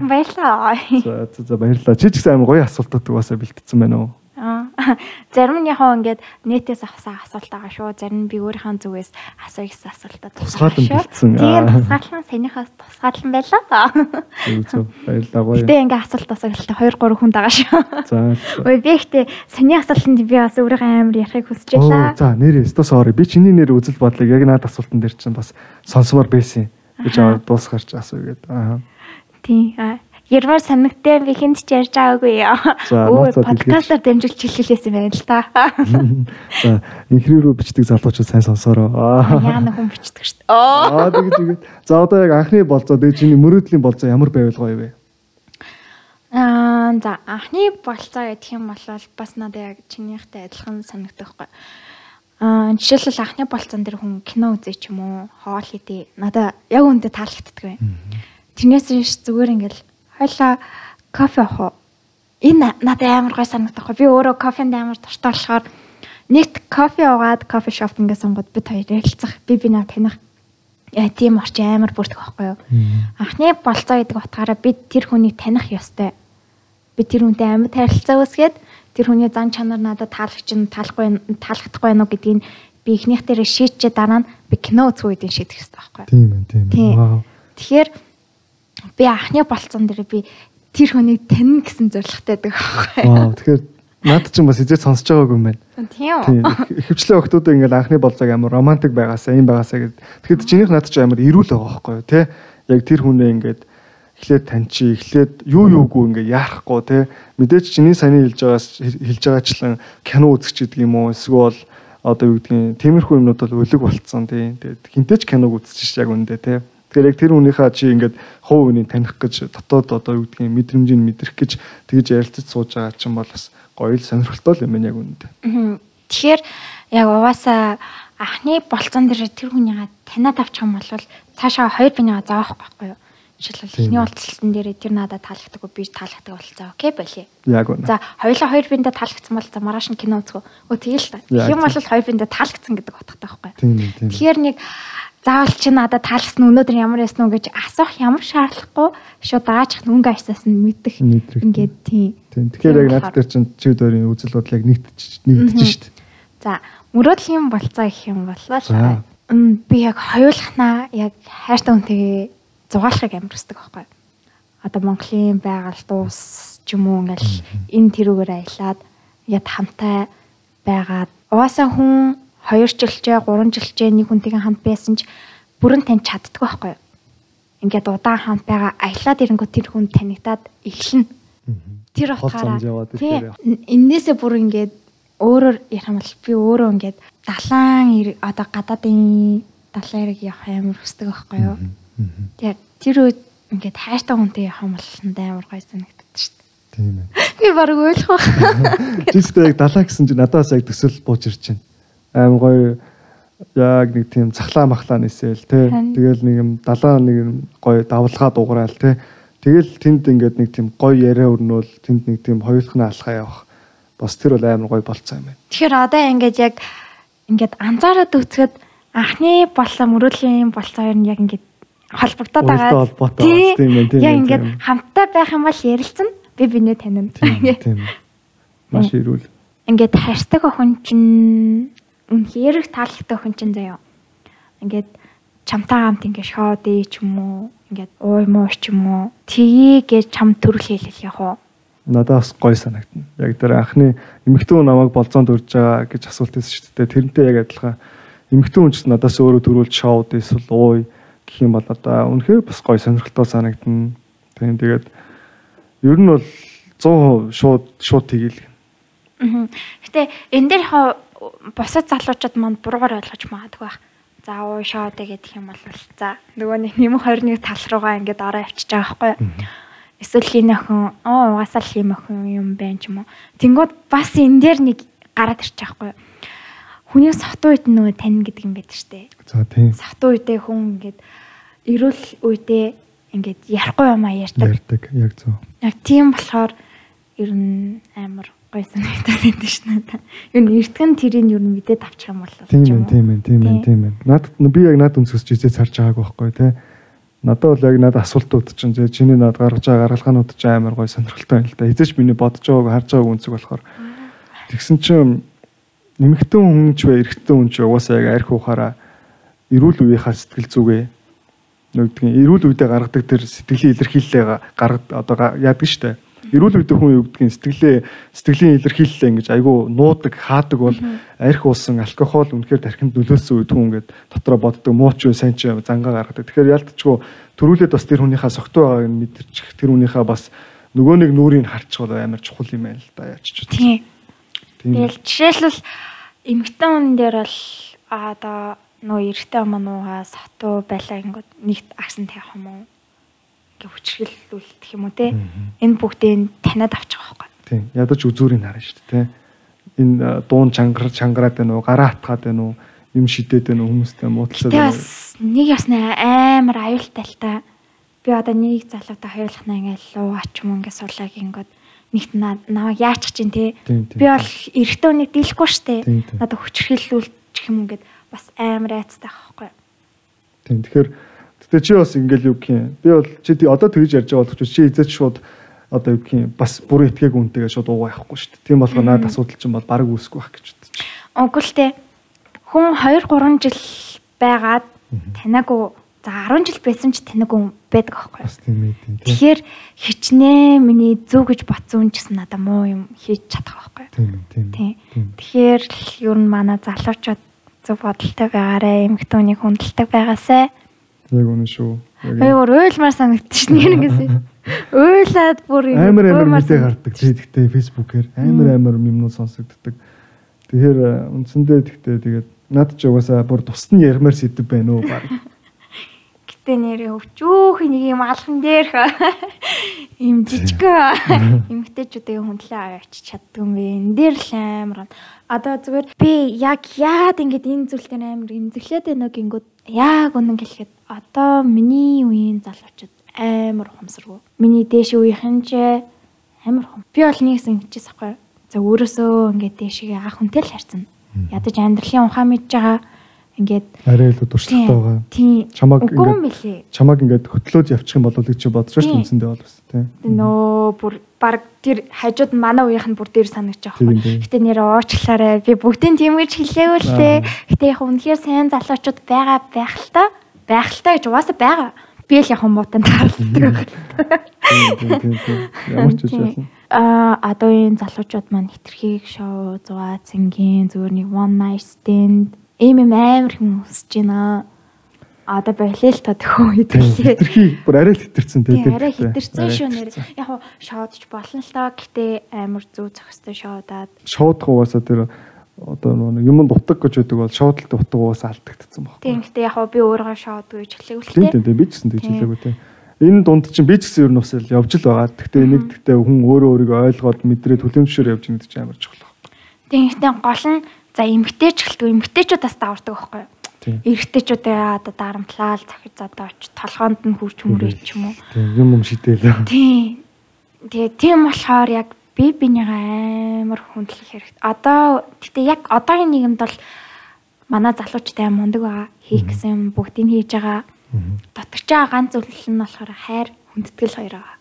Баярлалаа. за за, баярлалаа. Чи ч гэсэн амар гоё асуултууд угаасаа бэлтгэсэн байна уу? Аа. Зарим нь яг ингээд нэтээс авсан асуулт байгаа шүү. Зарим нь би өөрийнхөө зүгээс асууя гэсэн асуултад Тусгаалan бэлдсэн. Аа. тусгаалan санийхаас тусгаалan байлаа. Зөв. Баярлалаа гоё. Гэтэ ингээ асуулт асуух хэлтэй 2 3 хүн байгаа шүү. За. Ой би ихтэй саний асуултанд би бас өөрийнхөө амар ярихыг хүсэж байлаа. за нэрээ өстө sorry. Би чиний нэр үзэл бодлыг яг наад асуултан дээр чинь бас сонсомоор байсан. Би ч аваад дуусгарч асууя гэдэг. Аа. Тийм. аа. Ярмаар санагтай би хүнд ч ярьж байгаагүй Өөр подкастаар дамжуулж хэлхийлээсэн байна л та. За инхрээ рүү бичдэг залуучууд сайн сонсоороо. Аа. Яа нэг хүн бичдэг шүү дээ. Оо. Аа тэгэж игээд. За одоо яг анхны болцоо тэгээ чиний мөрөөдлийн болцоо ямар байвал гоё вэ? Аа за анхны болцоо гэх юм бол бас надад яг чинийхтэй адилхан санагдах байхгүй. Аа жишээлбэл анхны болцоон дээр хүн кино үзээ ч юм уу, хоол идэ. Надад яг үүндээ таалагддаг бай. Тэрнээс биш зүгээр ингээл хойлоо кофе авах. уу? Энэ надад амар гой санагдах байхгүй. Би өөрөө кофенд амар дуртай болохоор нэгт кофе уугаад кофе шоп ингээд сонгоод бид хоёр ярилцах. Би би наа таних яа тийм орчин амар бүрдэх байхгүй юу? Анхны болцоо гэдэг утгаараа бид тэр хүнийг таних ёстой. Би тэр хүнтэй амьд харилцаа үүсгээд тэр хүний зан чанар надад таалагч нь таалахгүй таалагдахгүй байна уу гэдгийг би эхнийх дээрээ шийдчихэд дараа нь би кино үзэх үедээ шийдэх хэрэгтэй байхгүй юу? Тийм ээ, тийм ээ. Тэгэхээр би анхны болцсон дээр би тэр хүнийг танина гэсэн зорилготой байдаг байхгүй юу? Вау. Тэгэхээр наад чинь бас эзээ сонсож байгаагүй юм байна. Тийм үү? Ихэвчлэн охтууд ингээл анхны болцоог амар романтик байгаасаа юм байгаасаа гэд. Тэгэхээр чинийх над чинь амар эрүүл байгаа байхгүй юу те? Яг тэр хүнээ ингээд эхлээд таньчи, эхлээд юу юугүй ингээд яарахгүй те. Мэдээч чиний саний хэлж байгаас хэлж байгаачлан кино үзэх ч гэдэг юм уу? Эсвэл одоо юу гэдгийг тиймэрхүү юмнууд бол өлөг болцсон тийм. Тэгээд хинтээч киног үзчих яг үндэ те. Тэгэхээр яг тэр хүнийхээ чи ингээд хувь үнийг таних гэж дотоод одоо юу гэдгийг мэдрэмжийг мэдрэх гэж тэгж ярилцаж сууж байгаа чинь бол бас гоё л сонирхолтой юм байна яг үндэ. Тэгэхээр яг угаасаа анхны болцсон дээр тэр хүнийгээ таниад авчих юм бол цаашаа хоёр бинийгаа заах байхгүй юу? Тийм. эхний уулзалтан дээр тэр надад таалагддаг би таалагддаг болцоо. Окей болиё. Яг үнэ. За хоёулаа хоёр биндээ таалагдсан бол за маргааш нь кино үзгөө. Өө тэгэл та. Яг Тэгэх юм бол хоёр биндээ таалагдсан гэдэг утгатай байхгүй. Тэгэхээр нэг заавал чи надад таалагдсан өнөөдөр ямар ясан уу гэж асуух ямар шаардлагагүй шууд даажих нүнг ажсаас нь мэдэх. Ингээд тийм. Тийм. Тэгэхээр яг наад дээр чинь чи өөрийн үзэл бодол яг нэгтж нэгдэж шít. За мөрөөдлийн болцоо гэх юм бол би яг хоёулахнаа яг хайртай хүнтэйгээ зугаалахыг амар хүсдэг байхгүй. юу? Одоо Монголын байгаль дуус ч юм уу ингээл энэ тэрүүгээр аялаад яд хамтай байгаад угаасаа хүн 2 жилчээ 3 жилчээ нэг хүнтэйгээ хамт байсан ч бүрэн тань чаддаг байхгүй. юу? Ингээд удаан хамт байгаа аялаад ирэнгүүт тэр хүн танигдаад эхэлнэ. Тэр утгаараа энээсээ бүр ингээд өөрөөр ярих юм бол би өөрөө ингээд далаан эрэг одоо гадаадын далайн эрэг явах амар хүсдэг байхгүй юу? Тэгээ тэр үед ингээд хайртай хүнтэй явах юм бол амар гоё санагддаг шүү дээ. Тийм ээ. Би баг ойлгох. Жиштэй яг далаа гэсэн чинь надаас яг төсөл бууж ирж байна. Аим гоё яг нэг тийм цахлаа махлаа нисэл тий. Тэгэл нэг юм далаа нэг юм гоё давлгаа дуграал тий. Тэгэл тэнд ингээд нэг тийм гоё яриа өрнөөл тэнд нэг тийм хоёулахны алхаа явах. Бас тэр бол амар гоё болцсон юм байна. Тэгэхээр одоо ингээд яг ингээд анзаараад үзэхэд анхны болцоо мөрөөдлийн болцоо хоёр нь яг ингээд холбогдоод байгаа. тийм Яг ээ, ингээд хамтаа байх юм бол ярилцсан. Би бинээ танина. Тийм. Маш ирүүл. ингээд хайртай охин чинь үнхээр их таалагддаг охин чинь заяа. Ингээд чамтай хамт ингээд шоуд ээ ч юм уу, ингээд ууй муу ч юм уу. Тгийгээ чам төрөл хийлэл яг уу. надаас гой санагдана. Яг тэр анхны эмэгтэй хүн намайг болзоонд урьж байгаа гэж асуулт байсан шүү дээ. Тэрнтэй яг адилхан эмэгтэй хүн ч надаас өөрөө төрүүлж шоуд эсвэл ууй гэх юм бол одоо үнэхээр бас гой сонирхолтой санагдана. Тийм тэгээд ер нь бол 100% шууд шууд тгийл. Аа. Гэтэ энэ дээр хаа бусад залуучууд манд буруугаар ойлгож магадгүй байх. За шоуд гэдэг юм бол за нөгөө нэг нэм 21 тал руугаа ингээд ороо авчиж байгаа байхгүй юу? Эсвэл хин охин оо угаасаа л хин охин юм байна ч юм уу. Тэнгүүд бас энэ дээр нэг гараад ирчих байхгүй юу? Хүний савтуу үед нөгөө тань гэдэг юм байдаг штэ. За тийм. Савтуу үедээ хүн ингээд эрүүл үедээ ингээд ярихгүй юм а ярьдаг. Ярддаг яг зөв. Яг тийм болохоор ер нь амар гоё санагдаад байдаг шнэ надаа. Ер нь эртгэн тэрийг ер нь мэдээд авчих юм бол Тийм юм тийм ээ, тийм ээ, тийм ээ. Наад би яг наад өнцгөөс жижиг царж байгааг байхгүй тий. Надад бол яг надад асуултууд чинь зэ чиний надад гаргаж байгаа гаргалгаанууд чинь амар гоё сонирхолтой байна л да. Эзэж миний бодож байгааг харж байгааг үнцэг болохоор тэгсэн чинь нэмэгтэн хүн ч бай эрэгтэн хүн ч угаасаа яг арх ухаараа эрүүл үеийнхаа сэтгэл зүгээ нөгдгийн эрүүл үедээ гаргадаг тэр сэтгэлийн илэрхийллээ гаргад одоо яадаг штэ. Эрүүл үедээ хүн юу гэдгийг сэтгэлээ сэтгэлийн илэрхийллээ ингэж айгүй нуудаг хаадаг бол арх уусан алкогол үнэхээр тархинд нөлөөсөн үед хүн ингээд дотроо боддог муу ч сайн ч зангаа гаргадаг. Тэгэхээр ялтчгүй төрүүлээд бас тэр хүнийхээ согтуу байгааг нь мэдэрчих тэр хүнийхээ бас нөгөө нэг нүрийг харчих бол амар чухал юм байна л да яач ч. Тийм. Тэгэл жишээлбэл эмэгтэй хүн дээр бол аа одоо нөө эрэгтэй манууга сатуу байлаангууд нэгт агсан тавих юм уу? Ингээ хүчрэлүүлэх юм уу те? Энэ бүгдийг танад авчих واخхой. Тийм. Ядаж үзүүрийг харна шүү дээ те. Энэ дуун чангар чангараад байна уу? Гараа атгаад байна уу? Юм шидэд байна уу? Хүмүүстэй муудалцаад байна уу? Нэг ясна амар аюултай л та. Би одоо нэг залуутай хоёулахнаа ингээл луу ач юм ингээ сурлаа гингод нэгт намайг яачих чинь те. Би бол эрэгтэй хүнийг дийлэхгүй штэ. Надад хүчрхэлүүлчих юм ингээд бас амар айцтай байхгүй. Тийм. Тэгэхээр тэгтээ чи бас ингээл юу гэх юм. Би бол чи одоо тэгж ярьж байгаа боловч чи эзэж шууд одоо юу гэх юм бас бүрэн итгээг үнтэйгээ шууд уугаа явахгүй дээ. Тийм болохоор надад асуудал чинь бол баг үүсэхгүй байх гэж бодчих. Үгүй л те. Хүн 2 3 жил байгаад танаагүй за 10 жил байсан ч танаагүй байдаг аахгүй. Тэгэхээр хичнээн миний зөв гэж бодсон ч гэсэн надад муу юм хийж чадах байхгүй. Тийм тийм. Тэгэхээр ер нь манай залуучууд зөв бодолтой байгаарэ, эмэгтэйнийг хүндэлдэг байгаасай. Яг үнэ шүү. Аюур уйлмаар санагдчих шин нэгээс. Уйлаад бүр амар амар мэдээ гардаг. Тий гэхдээ фэйсбүүкээр амар амар юмнууд сонсогддог. Тэгэхээр э, үндсэндээ тэгтээ тэгээд над ч угаасаа бүр тусад нь ярмаар сэдв байна уу баг. Гэтэ нэрээ өвчөөх нэг юм алхан дээрх юм жижигхэн эмгтээчүүдийн хүндлээ аваач чаддгүй юм бэ. Энд дээр л амар. Одоо зүгээр би яг яагаад ингэж энэ зүйл дээр амар имзэглээд байна гингүүд яг үнэн хэлэхэд одоо миний үеийн залуучууд амар ухамсаргүй. Миний дээш үеийнхэн ч амар хум. Би бол нэгс ингэчихсэн байхгүй. За өөрөөсөө ингээд дээшгээ ах хүнтэй л харьцана. Ядаж амьдралын ухаан мэдж байгаа ингээд Арай илүү туршлагатай байгаа. Тийм. Чамаг ингээд-. Чамаг ингээд хөтлөөд явчих юм бол л чи бодож шүү Тийм. үндсэндээ бол бас тий. Нөө бүр баг тэр хажууд манай нь бүр дээр Тийм, тийм. юм. Гэтэ нэр уучлаарай. Би бүгдийн тийм гэж хэлээгүй л дээ. Гэтэ яг үнэхээр сайн залуучууд байгаа байх л та. Байх л та гэж угаасаа байгаа. Би л яг. Тийм тийм тийм, тийм. Ямар ч үгүй одоо энэ залуучууд маань хитрхийг шоу, зугаа, цэнгийн зүгээр нэг one night stand ийм юм амар хүмүүс өсөж байна. Одоо болио л та төхөө хэвлээ. Хитрхи бүр арай л хитэрсэн тий. Тийм арай гэхдээ. хитэрсэн шүү нэр. Яг хуу шоудч болно л таа. Гэтэ амар зүү зохистой шоудаад. Шоудах угаасаа тэр одоо нэг юм дутдаг гэж байдаг бол шоудлт дутдаг угаасаа алдагдсан баг. Тийм гэтэ яг би өөрөө шоудгүй гэж хэлээг л Тийм тийм би ч гэсэн тэгж Тийм. хэлээгүй тийм. Энэ дунд чинь би ч гэсэн ер нь бас л явж л байгаа. Гэхдээ нэг гэхдээ хүн өөрөө өөрийгөө ойлгоод мэдрээ төлөмшөөр явж байгаа гэдэг чинь амар чухал байна. Тийм гэтэ гол нь за эмгтээч гэлтгүй эмгтээчүүдээс давардаг байхгүй юу? Тийм. Эрэгтэйчүүдээ одоо дарамтлал захиж одоо очиж толгоонд нь хурж мөрөөч юм уу? Юм юм шидэл. Тийм. Тэгээ тийм болохоор яг би бинийгаа амар хүндлэх хэрэгтэй. Одоо гэтээ яг одоогийн нийгэмд бол манай залуучтай аим мундаг байгаа. Хийх гэсэн бүгдийг хийж байгаа. Дотогч байгаа ганц зүйл нь болохоор хайр хүндэтгэл хоёр байгаа.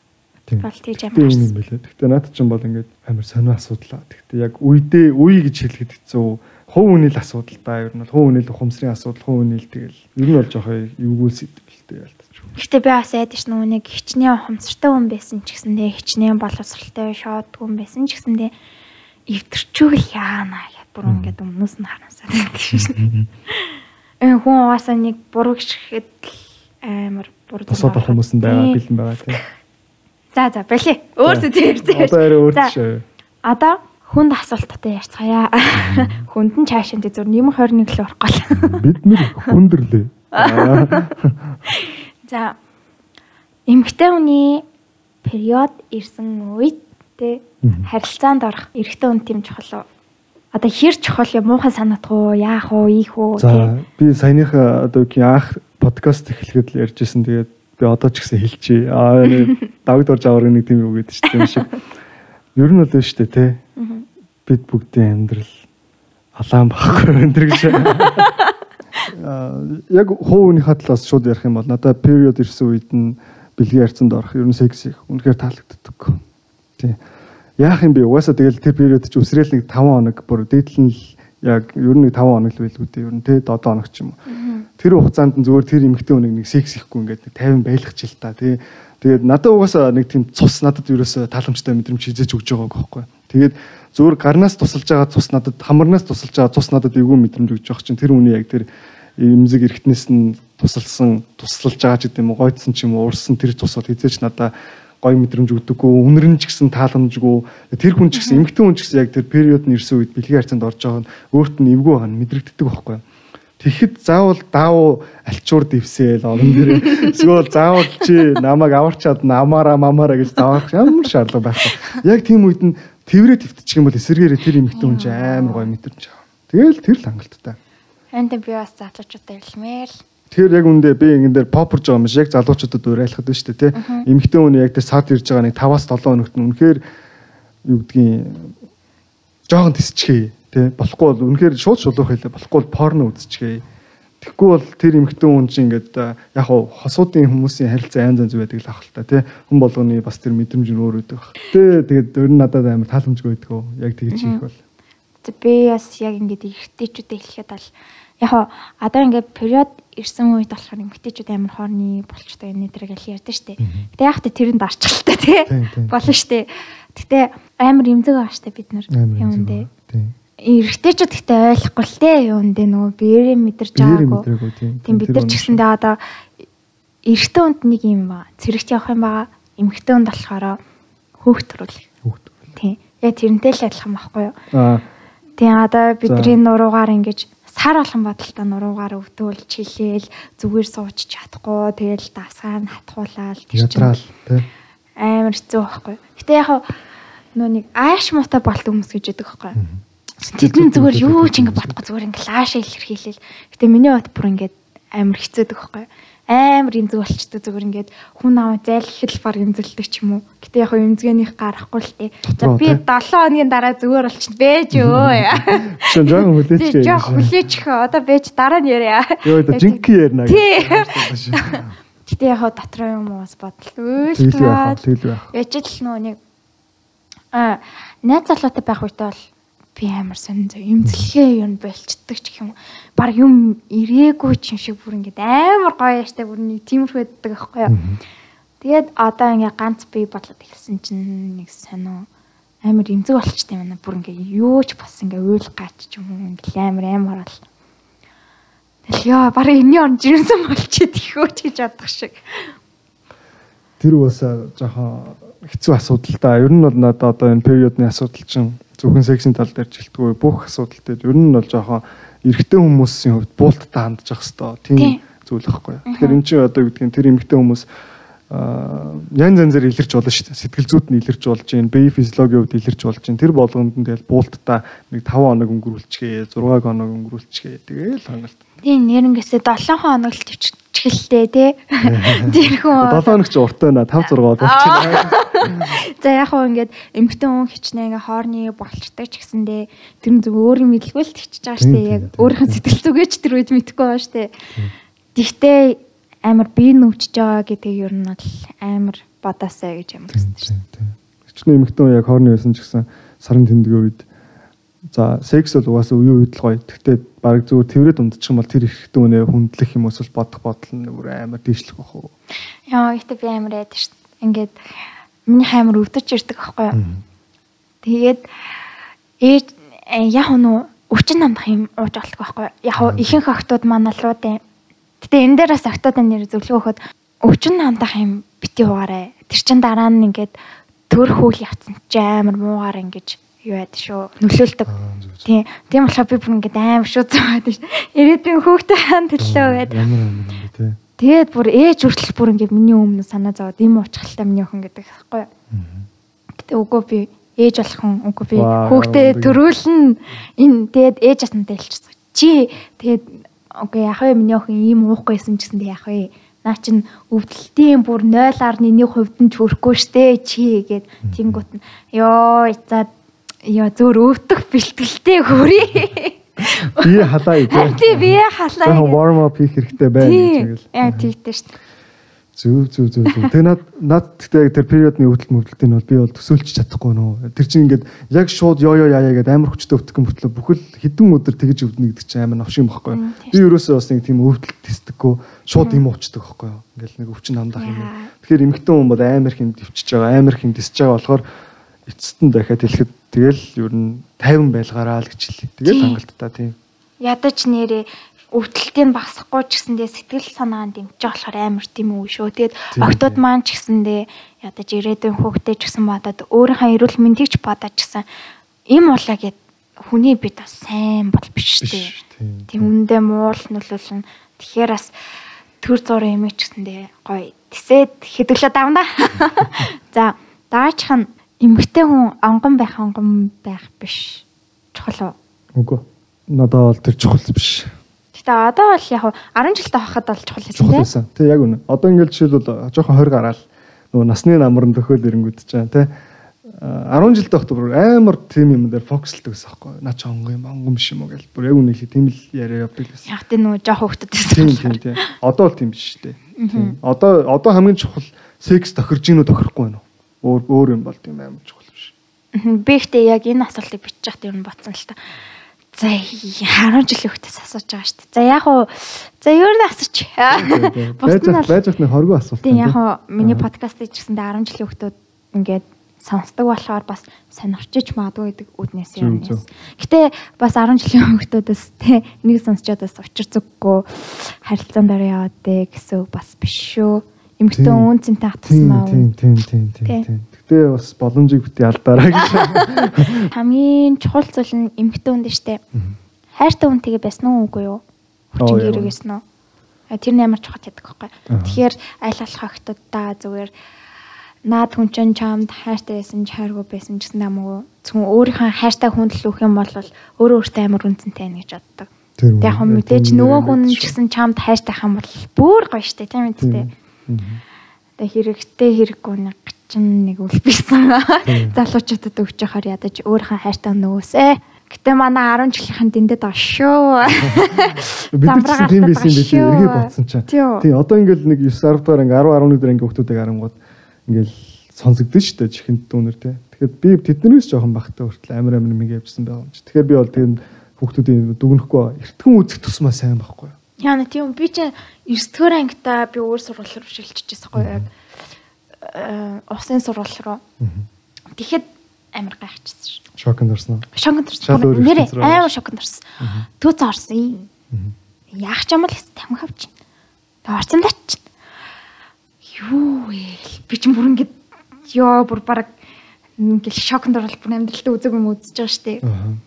Бол тийж амар юм юм харсан. байлаа. Гэтэ наад чинь бол ингээд амар сонио асуудал. Гэтэ яг үедээ үе гэж хэлэхэд хэцүү. Хов үнэл асуудал да. Ер нь бол хов үнэл ухамсарын асуудал, хов үнэл тэгэл ер нь бол жоохоо эвгүүл сэтгэлтэй ялтаж. Гэхдээ би бас ядаж нүг хичнээн ухамсартай хүн байсан ч гэсэндээ хичнээн боловсралтай шоод хүн байсан ч гэсэндээ эвтэрчүүл яана гэх бүр ингээд өмнөөс нь харамсаад байдаг шин. Э хүн угаасаа нэг буруу гიშгэхэд амар буруу Босоод авах хүмүүс нь байгаа бэлэн байгаа тийм. За за болиё. Өөрсдөө тэр ярьж. Одоо арай өөр тийш. Одоо хүнд асуулттай ярьцгаая. Хүнд нь цаашаа зөв нэм 21 л урах гол. Бид нэр хүндэрлээ. За эмэгтэй хүний период ирсэн үед те харилцаанд орох эрэгтэй хүн тийм чухал уу? Одоо хэр чухал юм муухан санагдах уу, яах уу, ийх үү те? Би саяныхаа одоо анх подкаст эхлэхэд л ярьжсэн. Тэгээд би одоо ч гэсэн хэлчихье. Аа давд орж аваар нэг тийм үг гэдэг чинь тийм шиг. Ер нь бол биш үү те. Бид бүгдийн амьдрал алаан багхгүй өндөр гэж. аа, яг хуунийхаа талаас шууд ярих юм бол надад period ирсэн үед нь бэлгийн харьцанд орох ер нь секси үнэхээр таалагддаг. Тий. Яах юм бэ? Угаасаа тэгэл тэр period чи өсрэл нэг 5 хоног бүр дээдл нь л яг ер нь нэг 5 хоног л байлгүй дээ. Ер нь тий 7 хоног ч юм уу. Тэр хугацаанд зүгээр тэр эмэгтэй хүнийг нэг секс ихгүй ингээд нэг 50 байлгах ч л та тий. Тэгээд надад угаасаа нэг тийм цус надад ерөөсө тааламжтай мэдрэмж хийж өгч байгааг байхгүй. Тэгээд зүгээр гарнаас тусалж байгаа цус надад хамарнаас тусалж байгаа цус надад эвгүй мэдрэмж өгч байгаа чинь тэр үний яг тэр эмзэг эргэтнээс нь тусалсан туслалж байгаа ч гэдэг юм уу гойдсон ч юм уу уурсан тэр цус бол хизээч надад гой мэдрэмж өгдөггүй үнэрэн ч гэсэн тааламжгүй тэр хүн ч гэсэн эмгтэн хүн ч гэсэн яг тэр период нь ирсэн үед бэлгийн харьцаанд орж байгаа нь өөрт нь эвгүй байгаа нь мэдрэгддэг байхгүй Тэгэхэд заавал даав альчуур дэвсээл олон дээр эсвэл заавал чи намайг аварчаад намаараа мамаараа гэж заавах ямар шаардлага байхгүй. Яг тийм үед нь тэрвэрээ твтчих юм бол эсэргээрээ тэр эмэгтэй хүн чинь амар гоё мэдрэмж аваа. Тэгэл тэр л хангалттай. Энд би бас залуучуудад хэлмээр л Тэр яг үндэ би ингэн дээр попорж байгаа юм шиг яг залуучуудад уриалхад байна шүү дээ тий. Эмэгтэй хүн яг тэр сад ирж байгаа нэг 5-аас 7 хоногт нь үнэхээр юу гэдгийг жоохон тисчгээ тий. Болохгүй бол үнэхээр шууд шулуух хэлээ. Болохгүй бол порно үзчихээ. Тэгэхгүй бол тэр эмэгтэй хүн чинь ингээд яг хуу хосуудын хүмүүсийн харилцаа янз янз байдаг л ахalta тий. Хүн болгоны бас тэр мэдрэмж нь өөр үүдэг баг. Тэ тэгээд өөр нь надад амар тааламжгүй байдаг уу. Яг тэгж хийх бол. Би бас яг ингээд эргэжтэйчүүдэд хэлэхэд бол яг одоо ингээд период ирсэн үед болохоор эмгтээчүүд амар хоорны болчтой энэ дээр гэл ярьдэн штэ. Гэтэ яг та тэрэнд арчлалтай тий. Болно штэ. Гэтэ амар эмзэг штэ бид нар юм дэ. Эргэжтэйчүүд гэтээ ойлгохгүй л те юм дэ нөгөө биеэрээ мэдэрч байгаагүй. тийм. Бид нар ч гэсэндээ одоо эрэгтэй хүнд нэг юм ба цэрэгт явах юм байгаа. Эмэгтэй хүнд болохоор хөөх төрүүл. Хүүхд. Тийм. Яг тэрнтэй л адилхан байхгүй юу? Аа Тийм одоо бидний нуруугаар ингэж сар болгон бодолтой нуруугаар өвдөөл чилээл зүгээр сууч чадахгүй тэгэл давсгаар хатгуулаад тэр чинь амар хэцүү байхгүй. Гэтэ яг нөө нэг ааш муутай болт хүмүүс гэж яддаг байхгүй. Тэдэн зүгээр юу ч ингэ бодохгүй зүгээр ингэ лаашаа илэрхийлэл. Гэтэ миний бат бүр ингэ амар хэцүүдэг байхгүй. Амар имзэг болчтой зүгээр ингээд хүн аваа зайлхил бар имзэлдэг ч юм уу. Гэтэ яг хаа имзгэнийх гарахгүй л тээ. За би тий? 7 хоногийн дараа зүгээр болчихно бэж өө. Шин жоохон хүлээч Тий, жоох хүлээч хөө. Одоо бэж дараа нь яриа. Йоо да жинки ярина. Тий. Гэтэ яг дотроо юм уус бодол Тэгэл яах үйлдэл. тэгэл яах. Яжил нөө нэг а найз залуутай байх үедээ бол би амар сонин зөө имзэлхээ юм болчдөг ч юм. Баг юм ирээгүй ч юм шиг бүр ингээд амар гоё яштай бүр нэг тиймэрхүү байдаг аахгүй юу. Тэгээд одоо ингээ ганц би бодлоод эхэлсэн чинь нэг сонио амар имзэг болчтой юм аа. Бүр ингээ юу ч бас ингээ уйл гач ч юм уу ингээ амар амар бол. Тэгэл яа баг энэний он жирэмсэн болчиход ихөөч гэж бодох шиг. Тэр уусаа жоохон хэцүү асуудал та. Ер нь бол надад одоо энэ периодны асуудал чинь зөвхөн сексийн тал дээр жилтгүй бүх асуудал дээр ер нь бол жоохон эрэгтэй хүмүүсийн хувьд буулттай хандж явах хэвээр тийм зүйл байхгүй. Тэгэхээр эн чинь одоо гэдгийг тэр эмэгтэй хүмүүс аа янз янзаар илэрч болно шүү дээ. Сэтгэл зүйд нь илэрч болж гин, бие физиологийн хувьд илэрч болж гин. Тэр болгонд нь тэгэл буулттай нэг 5 хоног өнгөрүүлчихээ, 6 хоног өнгөрүүлчихээ. Тэгээл хангалт. Тийм нэрнгээсээ 7 хоног л төвчгэлтэй тий. Тэр 7 хүн хоног ч урт байна. 5 6 болчихно. За яг хөө ингээд эмгтэн хүн хичнээн ингээ хоорны болчтой ч гэсэндээ тэр нь зөв өөр юм хэлгүй л тэгчихэж байгаа штэ яг тийм, өөрийнх нь сэтгэл зүгээч тэр үед мэдэхгүй байгаа штэ. Тэгтээ амар бие нүвчж байгаа гэдэг ер нь бол амар бодоосаа гэж ямар гэсэн штэ. Хичнээн эмэгтэй хүн яг хоорны байсан ч гэсэн сарын тэмдгийн үед за секс бол угаасаа үе үед л гоё. Гэхдээ баг зүгээр тэрвэрэд унтчих юм бол тэр ихтэй үнэ хүндлэх юм эсвэл бодох бодол нь бүр амар дээшлэх бах уу. Яа гэхдээ би амар яд штэ. Ингээд миний хаймар өвдөж ирдэг аахгүй юу? Тэгээд ээж э, яг нү өвчин намдах юм ууж болтго байхгүй юу? Яг ихэнх охтууд манай л руу Гэтэ энэ дээр бас охтуудын нэр зөвлөгөө өгөхөд өвчин намдах юм бити угаарай. Тэр чин дараа нь ингээд төр хөөл явцсан чи амар муугаар ингэж юу яд шүү нөлөөлдөг. Тийм. Тийм болохоор би бүр ингээд амар шүү заагаад шүү. Ирээдүйн хөөхтэй хаан төлөө юм те. Тэгээд бүр ээж хүртэл бүр ингээд миний өмнө санаа зовоод ийм уучралтай миний охин гэдэг байхгүй юу? Гэтэ үгүй би ээж болох хүн үгүй би хүүхдээ төрүүлнэ энэ тэгээд ээж асантай хэлчихсэн. Чи тэгээд окей яг вэ миний охин ийм уухгүйсэн ч гэсэн яг вэ наа чин өвдөлтийн бүр 0.1% нь ч хүрэхгүй штэ чи гэд тэнгуут нь ёо за ёо зөөр өвдөх бэлтгэлтэй хөрий бие халаа Тий тий. бие халаа. Жоохон warm up хийх хэрэгтэй байна гэж Тий. тэгэл. Яг тэгтэй шүү дээ. Зүг зүг зүг зүг. Тэгээ над над тэгтээ тэр периодны өвдөлт мөвдөлтийн бол би бол төсөөлч чадахгүй нөө. Тэр чинь ингээд яг шууд ёо ёо яа яа гэдэг амар хүчтэй өвдөх юм ботлоо бүхэл хэдэн өдөр тэгэж өвдөнө гэдэг чинь амар новш юм баггүй. Би ерөөсөө бас нэг тийм өвдөлт тестдэггүй шууд юм уучдаг байхгүй юу. Ингээл нэг өвчин намдах юм. Яа. Тэгэхээр эмэгтэй хүн бол амар хэм дэвчиж байгаа, амар хэм дэсэж байгаа болохоор эцэст нь дахиад хэлэхэд тэгэл ер нь 50 байлгаараа л гэж хэлээ. Тэгэл хангалттай тийм. Ядаж нэрээ өвдөлтийг багасгахгүй ч гэсэндээ сэтгэл санаанд дэмжиж болохоор амар тийм үү шүү. Тэгээд октод маань ч гэсэндээ ядаж ирээдүйн хүүхдээ ч гэсэн бодоод өөрийнхөө эрүүл мэндийг ч бодож гэсэн им улаа гэд хүний бид бас сайн бол биш тийм, Тийм үндэ муул нөлөөлнө. Тэгэхээр бас төр зургийн имиж гэсэндээ гоё тисэд хэдүүлээ давна. За даачих нь эмгтэй хүн онгон байх онгон байх биш. Чухал уу? Үгүй. Надад бол тэр чухал биш. Гэтэ одоо бол яг 10 жилтэй хахад бол чухал байсан чухал тийм. байсан. Тэг яг үнэ. Одоо ингээд жишээлбэл жоохон 20 гараал нөгөө насны намрын төхөөл ирэнгүүд ч жаа тий. А, 10 жилдээ багт бүр амар тийм юм дээр фокуслдаг гэсэн байхгүй. Наа ч онгон юм онгон биш юм уу гэл. Бүр яг үнэ хэлээ тийм л яриа явдаг байсан. Яг тийм нөгөө жоох хөвгдөд Тийм тийм тийм. Одоо бол тийм биш. Тийм. Одоо одоо хамгийн чухал секс тохирж гинүү тохирохгүй байна уу? Өөр өөр юм бол тийм амар чухал биш. Би ихтэй яг энэ асуултыг бичиж байхад ер нь бодсон л та. За 10 жилийн хөвгтөөс асууж байгаа шүү дээ. За яг уу за ер нь асууч. Бусд нь байж нэг хоргүй асуулт. тийм яг уу миний Аа. подкастыг ч гэсэндээ 10 жилийн хөвгтүүд ингээд сонсдог болохоор бас сонирчиж магадгүй гэдэг үднээс юм. Гэтэ бас 10 жилийн хөвгтүүдээс те энийг сонсчод бас учир зүггүй харилцаанд ороо яваад дээ гэсэн бас биш шүү. Тийм. үн цэнтэй хатсан Тийм маа. тийм тийм тийм тийм Тий. тийм. Гэтэ бас боломжийг бити алдаарай гэж. хамгийн чухал зүйл нь эмэгтэй хүн дээ штэ. Хайртай хүнтэйгээ байсан уу үгүй юу? Хүчин гэрэг уу? А, Тэр нь ямар чухал гэдэг. Аа. Тэгэхээр аль болох хогтудаа зүгээр наад хүн чинь чамд хайртай байсан, хайргүй байсан гэсэн намгүй. Зөвхөн өөрийнхөө хайртай хүнд л өгөх юм бол өөрөө өөртөө амар үнцэнтэй байна гэж боддог. Тэр Тэг яг үнэ. мэдээж нөгөө хүн ч гэсэн чамд хайртай хам бол бүр гоё штэ тийм үстэй. Тэг хэрэгтэй хэрэггүй нэг чин нэг үлбийсэн. Залуучуудад өгч яхаар ядаж өөрийнхөө хайртай нөгөөсөө. Гэтэ манай 10 жилийнхэн дэндээ даа шүү. Гэсэн тийм байсан байх юм эргээ бодсон чинь. Тий. Одоо ингээл нэг 9 10 дахь анги 10 11 дэх анги хүмүүсийг харангууд ингээл сонсогдсон шүү дээ чихэнд дүүнер тий. Тэгэхээр би тэднээс жоохон багтаа хүртэл амар амар нэг явжсан байгаа юм чи. Тэгэхээр би бол тийм хүмүүсийн дүгнэхгүй эртхэн үзэх тусмаа сайн байхгүй? Яна тийм би чи 9 дугаар ангита би өөр сургууль руу шилжчихсэн байхгүй яг э, усын сургууль руу. Тэгэхэд амар гайхчихсан шүү. Шокнд орсон уу? Өөр орсон. Нэрээ амар шоконд орсон. Түүц орсон. Яах ч юм бол тамхи авчин. Тэг орсон даач. Юу вэ? Би ч бүр ингэж ёо бүр бараг ингээл шоконд орол бүр амьдралтаа үзег юм үзэж байгаа штэ. Аа.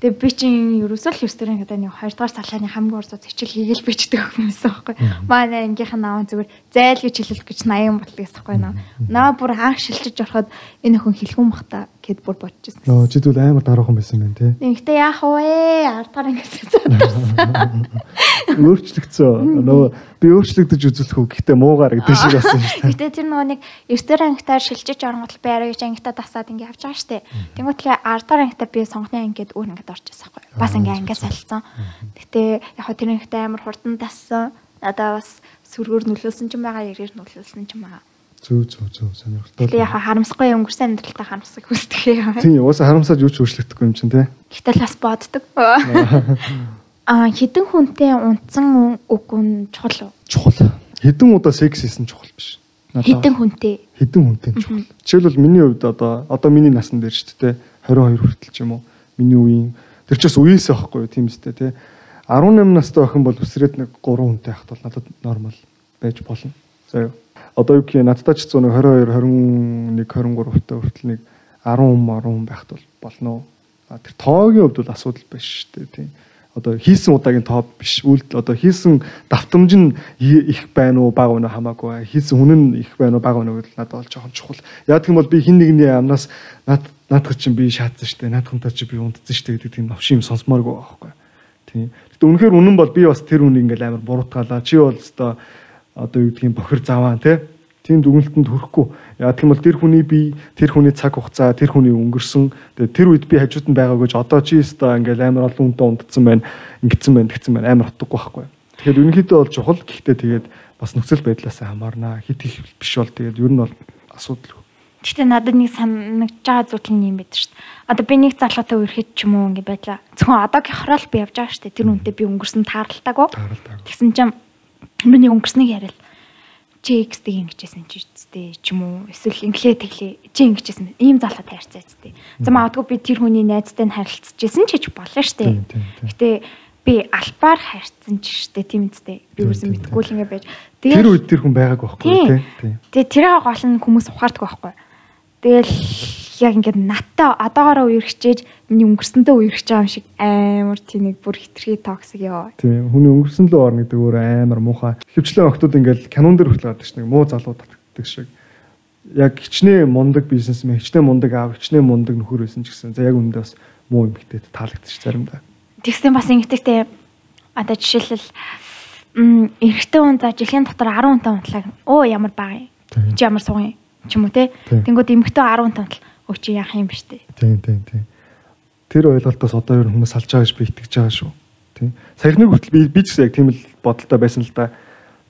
Тэгээ би чинь ерөөсөө л гэдэг нэг 2 дугаар салхины хамгийн урд зэчил хийгээл бичдэг хүмүүссэн байхгүй. Манай ангийнх нь аав зүгээр зайл гэж хэлэл гэж 80 ботлоо гэсэн байхгүй наа. Наа бүр анх шилжиж ороход энэ охин хэлхэн бахта гэд бүр бодчихсон. Нөө чи зүйл амар дараахан байсан юм тий. Нэгтээ яах вэ? Ардгаар ингэж задарсан. Өөрчлөгдсөн. Нөө би өөрчлөгдөж үзүүлэх үү гэхдээ муугаар гэдэг шиг болсон шүү дээ. Гэтэ тэр нөгөө нэг 9 дугаар ангитаар шилжиж оронгот би арай гэж ангитаа тасаад ингэ явж байгаа штэ. Тэнгүүтлээ 10 дугаар ангитаа би сонгоны ангид өөр ангид орчихсон байхгүй. Бас ингэ ангиас солилцсон. Гэтэ яг хөө тэр ангитаа амар хурдан тассан. Надаа бас сүргөөр нөлөөлсөн ч юм байгаа, ярээр нөлөөлсөн ч юм байгаа. Зүг зүг зүг сонирхолтой. Тэгээ яг харамсахгүй өнгөрсөн амьдралтаа харамсах хүсдэг юм. Тийм уусаа харамсаад юу ч өөрчлөгдөхгүй юм чинь тий. Гэтэл бас боддог. Аа хідэн хүнтэй унтсан үгүй нь чухал уу? Чухал. Хэдэн удаа секс хийсэн чухал биш. Хідэн хүнтэй. хэдэн хүнтэй чухал. Жишээлбэл миний хувьд одоо одоо миний насны дээр ч тий 22 хүртэл ч юм уу. Миний үеийн тэр ч бас үеэсээ байхгүй тийм үстэй тий. 18 настай охин бол үсрээд нэг 3 хүнтэй хахт бол надад нормал байж болно. За юу. Одоо юу гэх юм надтай ч 122 21 23 та хүртэл нэг 10 10 байхт бол болно. А тэр тоогийн хувьд бол асуудал биш шүү дээ тийм. Одоо хийсэн удаагийн тоо биш. Үйлдэл одоо хийсэн давтамж нь их байна уу бага байна уу хамаагүй. Хийсэн хүн нь их байна уу бага байна уу гэдэл надад бол жоохон чухал. Яг тийм бол би хин нэгний амнаас над наадах чинь би шаацсан дээ. Наадхантай чи би унтсан шүү дээ гэдэг тийм новшин юм сонсмооргүй байхгүй. Тийм. Гэтэ үнэхээр үнэн бол би бас тэр үнийг ингээл амар буруутгаалаа. Чи бол өстой одоо юу гэдгийг бохир заваа тий. тийм дүгнэлтэнд хүрэхгүй. Яг тийм бол тэр хүний бие, тэр хүний цаг хугацаа, тэр хүний өнгөрсөн. Тэр үед би хажууд нь байгаа гэж одоо чи өстой ингээл амар олон үнтэй ундсан байна, ингэсэн байна, тэгсэн байна амар утгагүй байхгүй. Тэгэхээр ерөнхийдөө бол чухал гэхдээ тэгээд бас нөхцөл байдлаас хамаарна. Хит их биш бол тэгээд ер нь бол асуудал. Гэхдээ надад нэг санагдж байгаа зүйл нь юм байдаг шүү дээ. Одоо би нэг залуутай үерхэд ч юм уу ингэ байдлаа. Зөвхөн одоогийн хорол би явж байгаа шүү дээ. Тэр үнтэй би өнгөрсөн тааралтаагүй. Тэгсэн чинь миний өнгөрснийг яриад чи X-тэй ингэжсэн чи үсттэй ч юм уу эсвэл инглээ тэглээ чи ингэжсэн ийм залуутай харьцаа үсттэй. За магадгүй би тэр хүний найзтай нь харилцажсэн ч гэж болно шүү дээ. Гэтэ би альбаар харьцсан ч штэ тийм үсттэй. Би тийм, мэдгүй л ингэ байж. Тэр үед тэр хүн байгааг байхгүй Тийм. тий. Тийм. Тэгээ тэрийг гол нь хүмүүс ухаардаг байхгүй. Тэгэл яг ингээд наттай одоогоороо үерхчээж миний өнгөрсөндөө үерхэж байгаа юм шиг амар тийм нэг бүр хитрхи токсик ёо. Тийм хүний өнгөрсөн лөө орно гэдэг өөр амар муухай. Хөвчлэн охтууд ингээл кинон дээр хүртэл гардаг шүү дээ. Муу залуу татдаг шиг. Яг хичнээн мундаг бизнесмен, хичнээн мундаг аав, хичнээн мундаг нөхөр байсан ч гэсэн за яг үүндээ бас муу эмгтээд таалагдчих заримдаа. Тэгсэн бас ингэдэгтэй одоо жишээлбэл эрэгтэй хүн за жилийн дотор 10 хүнтэй унтлаа. Оо ямар бага юм. Чи ямар суугын ч юм уу те. Тэнгүүд эмэгтэй 10 хүнтэй унтал. Өө чи яах юм биш те. Тийм тийм тийм. Тэр ойлголтоос одоо ер хүмүүс салж байгаа гэж би итгэж байгаа шүү. Тийм. Саяхны хүртэл би би ч гэсэн яг тийм л бодолтой байсан л да.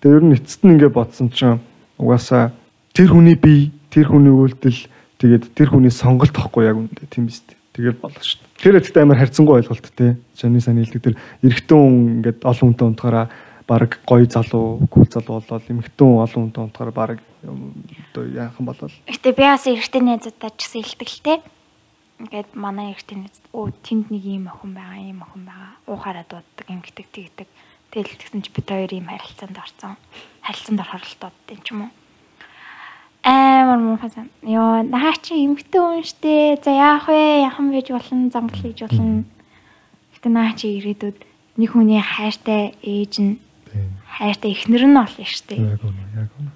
Тэгээ ер нь эцэст нь ингээд бодсон чинь угаасаа тэр хүний бие, тэр хүний үйлдэл тэгээд тэр хүний сонголт тохгүй яг үндэ тийм биз дээ. Тэгээд болоо шүү. Тэр эцэгт амар харьцангуй ойлголт те. Чаны сайн хэлдэг тэр эрэгтэн хүн ингээд олон хүнтэй унтахаараа баг гоё залуу, кул залуу болоод эмэгтэн хүн олон хүнтэй унтахаараа баг одоо яахан болол. Гэтэ би бас эрэгтэй найзуудаа ч гэсэн те. Ингээд манай эрэгтэй найз оо тэнд нэг ийм охин байгаа, ийм охин байгаа. Уухаараа дууддаг, ингэдэг, тэгдэг. Тэгэл тэгсэн чи бид хоёр ийм харилцаанд орсон. Харилцаанд орохоор л дууддаг юм ч юм уу. Амар муухай сан. Йоо, наа чи эмгтэн хүн штэ. За яах вэ? Яхан байж болно, замгал хийж болно. Гэтэ наа чи ирээдүйд нэг хүний хайртай ээж нь. Хайртай эхнэр нь болно штэ. Яг үнэ, яг үнэ.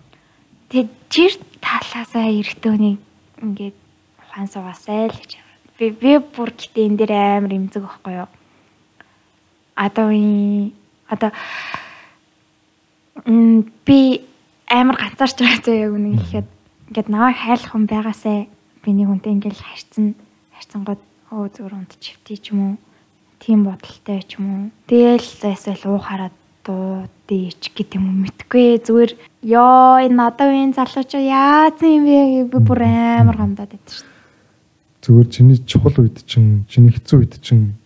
Тэгээд чир талаасаа эргэтөөнийг ингээд ухаан суугаасай л гэж. Би би бүр гэтээ энэ дээр амар имзэг байхгүй юу? Одоо одоо м би амар ганцаарч байгаа зөө яг үнэ хэлэхэд ингээд наваа хайлах хүн байгаасай би нэг хүнтэй ингээд харьцсан харьцангууд оо зүгээр унд чивтэй ч юм уу тийм бодолтой ч юм уу тэгэл зайсал уухаараа дуудыч гэдэг юм мэдгүй зүгээр ёо энэ одоо энэ залууч яац юм бэ би бүр амар гомдоод байдаг шүү дээ. зүгээр чиний чухал үед чинь чиний хэцүү үед чинь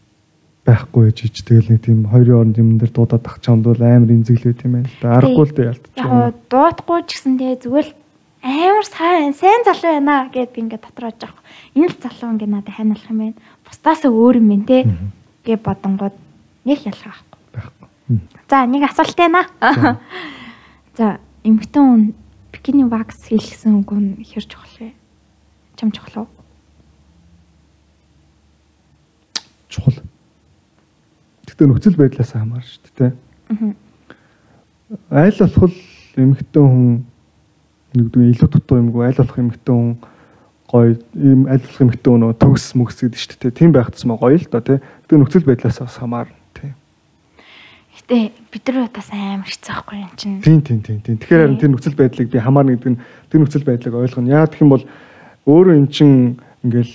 байхгүй байж ич тэгэл нэг тийм хоёрын оронд юм дээр дуудаад ах чамд бол амар имзэглээ тийм ээ аргагүй л дээ ялтчих Яг дуудахгүй ч гэсэн тэгээ зүгээр амар сайн сайн залуу байна гэд би ингээд дотроо жаах. Энэ л залуу ингээд надад хайналах юм байна. Бусдаасаа өөр юм байна те гэ бодонгууд нэг ялгаа байхгүй. байхгүй. За нэг асуулт байна. За эмхтэн хүн бикини вакс хийлгсэн үг нь хэр чухал вэ? Чам чухал уу? чухал гэхдээ нөхцөл байдлаас хамаарна шүү дээ тий Аа. айл болох эмэгтэй хүн нэгдүгээр илүү дутуу юмгүй айл болох эмэгтэй хүн гоё ийм айл болох эмэгтэй хүн төгс мөгс гэдэг шүү дээ тийм байх тусмаа гоё л доо тий гэхдээ нөхцөл байдлаас бас хамаарна Гэтэ бид нар удаас амар хэцүү байхгүй юм чинь. Тийм тийм тийм тийм. Тэгэхээр харин тэр нөхцөл байдлыг би хамаарна гэдэг нь тэр нөхцөл байдлыг ойлгоно. Яа гэх юм бол өөрөө эн чин ингээл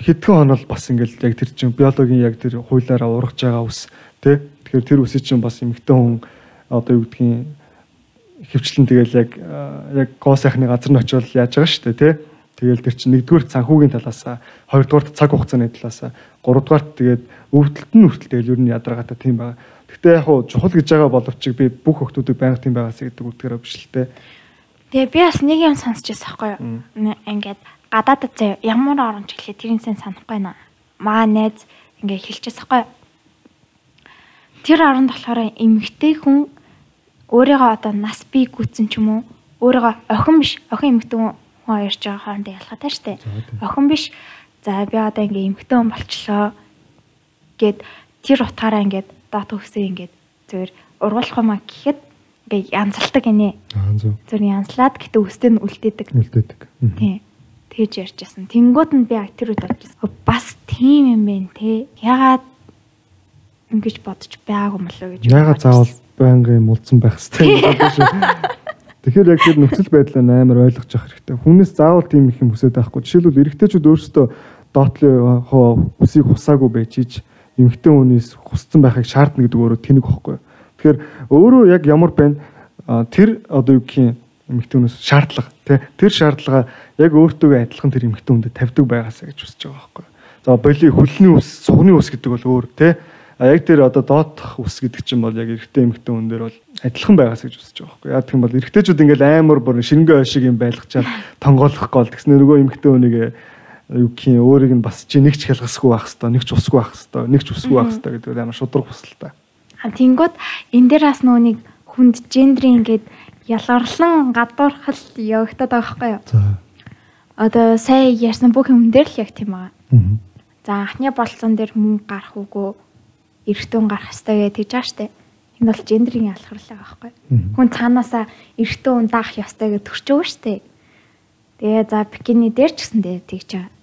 хэдхэн хонол бас ингээл яг тэр чин биологийн яг тэр хуулаараа ургаж байгаа ус тий. Тэгэхээр тэр үсийг чин бас эмэгтэй хүн одоо юу гэдгийг хөвчлэн тэгэл яг аа, яг гоо сайхны газар нь очивол яаж байгаа шүү дээ тий. Тэгэл тэр чин нэгдүгээр санхүүгийн талаасаа, хоёрдугаар цаг хугацааны талаасаа, гуравдугаар тэгээд өвдөлт нь хүртэл тэгэл ер нь ядаргаатай тийм байгаа. Гэхдээ яг хуу чухал гэж байгаа боловч би бүх хүмүүсийг байнга тийм байгаас гэдэг үгдгээрээ биш л те. Тэгээ би бас нэг юм сонсч байсан байхгүй юу? Ингээд гадаадд заяа ямар оронч гэлээ тэрийг сайн санахгүй байна. Маа найз ингээд хэлчихсэн байхгүй юу? Тэр оронд болохоор эмгтэй хүн өөрийгөө одоо нас бий гүйтсэн ч юм уу өөрийгөө охин биш охин эмгтэй хүн ярьж байгаа хоорондоо ялгаатай штэ. Охин биш. За би одоо ингээ эмгтэй хүн болчлоо гэд тэр утгаараа ингээд дат өгсөө ингээд зүгээр ургуулах юмаа гэхэд ингээ янзалдаг гинэ. Аа зөв. Зүр янзлаад гэтээ үстэй нь үлдээдэг. Үлдээдэг. Тийм. Тэгж ярьжсэн. Тэнгүүд нь би тэр үед бодчихсон. Бас тийм юм бэ те. Ягаад ингэж бодож байгаагүй юм болоо гэж. Яга заавал байнгын мулцсан байх шүү. Тэгэхээр яг тэр нөхцөл байдлаа амар ойлгож явах хэрэгтэй. Хүнээс заавал тийм их юм хүсэж байхгүй. Жишээлбэл эрэгтэйчүүд өөрсдөө доотлын хоо үсийг хусаагүй байж ич эмэгтэй хүнээс хусцсан байхыг шаардна гэдэг өөрөө тэнэг байхгүй. Тэгэхээр өөрөө яг ямар байна тэр одоо юу гэх юм эмэгтэй хүнээс шаардлага тий тэр шаардлага яг өөртөө адилхан тэр эмэгтэй хүндэд тавьдаг байгаасаа гэж үзэж байгаа байхгүй. За боли хөлний ус, сугны ус гэдэг бол өөр тий яг тэр одоо доотх ус гэдэг чинь бол яг эрэгтэй эмэгтэй хүн дээр бол адилхан байгаас гэж үзэж байгаа байхгүй. Яг тийм бол эрэгтэйчүүд ингээл амар бүр шингээ ойшиг юм байлгачаад тонгоолох гол тэгснэ нөгөө эмэгтэй хүнийг юу гэх юм өөрийг нь бас чи нэг ч хялгасгүй байх хэвээр нэг ч усгүй байх хэвээр нэг ч усгүй байх хэвээр гэдэг амар шудраг хүсэлтэй. А тэнгууд энэ дээр бас нүуник хүнд гендрийн ингээд ялгарлан гадуурхал явагдаад байгаа байхгүй юу? За. Одоо сая ярьсан бүх юм дээр л яг тийм байгаа. Аа. За анхны болцсон дээр мөнгө гарах үгүй эргэтүүн гарах хэрэгтэй гэж байгаа штэ. Энэ бол гендрийн ялгарлаа байгаа байхгүй. Хүн цаанаасаа эргэтүүн даах ёстой гэж төрч байгаа штэ. Тэгээ за бикини дээр ч гэсэн дээ тэгж байгаа.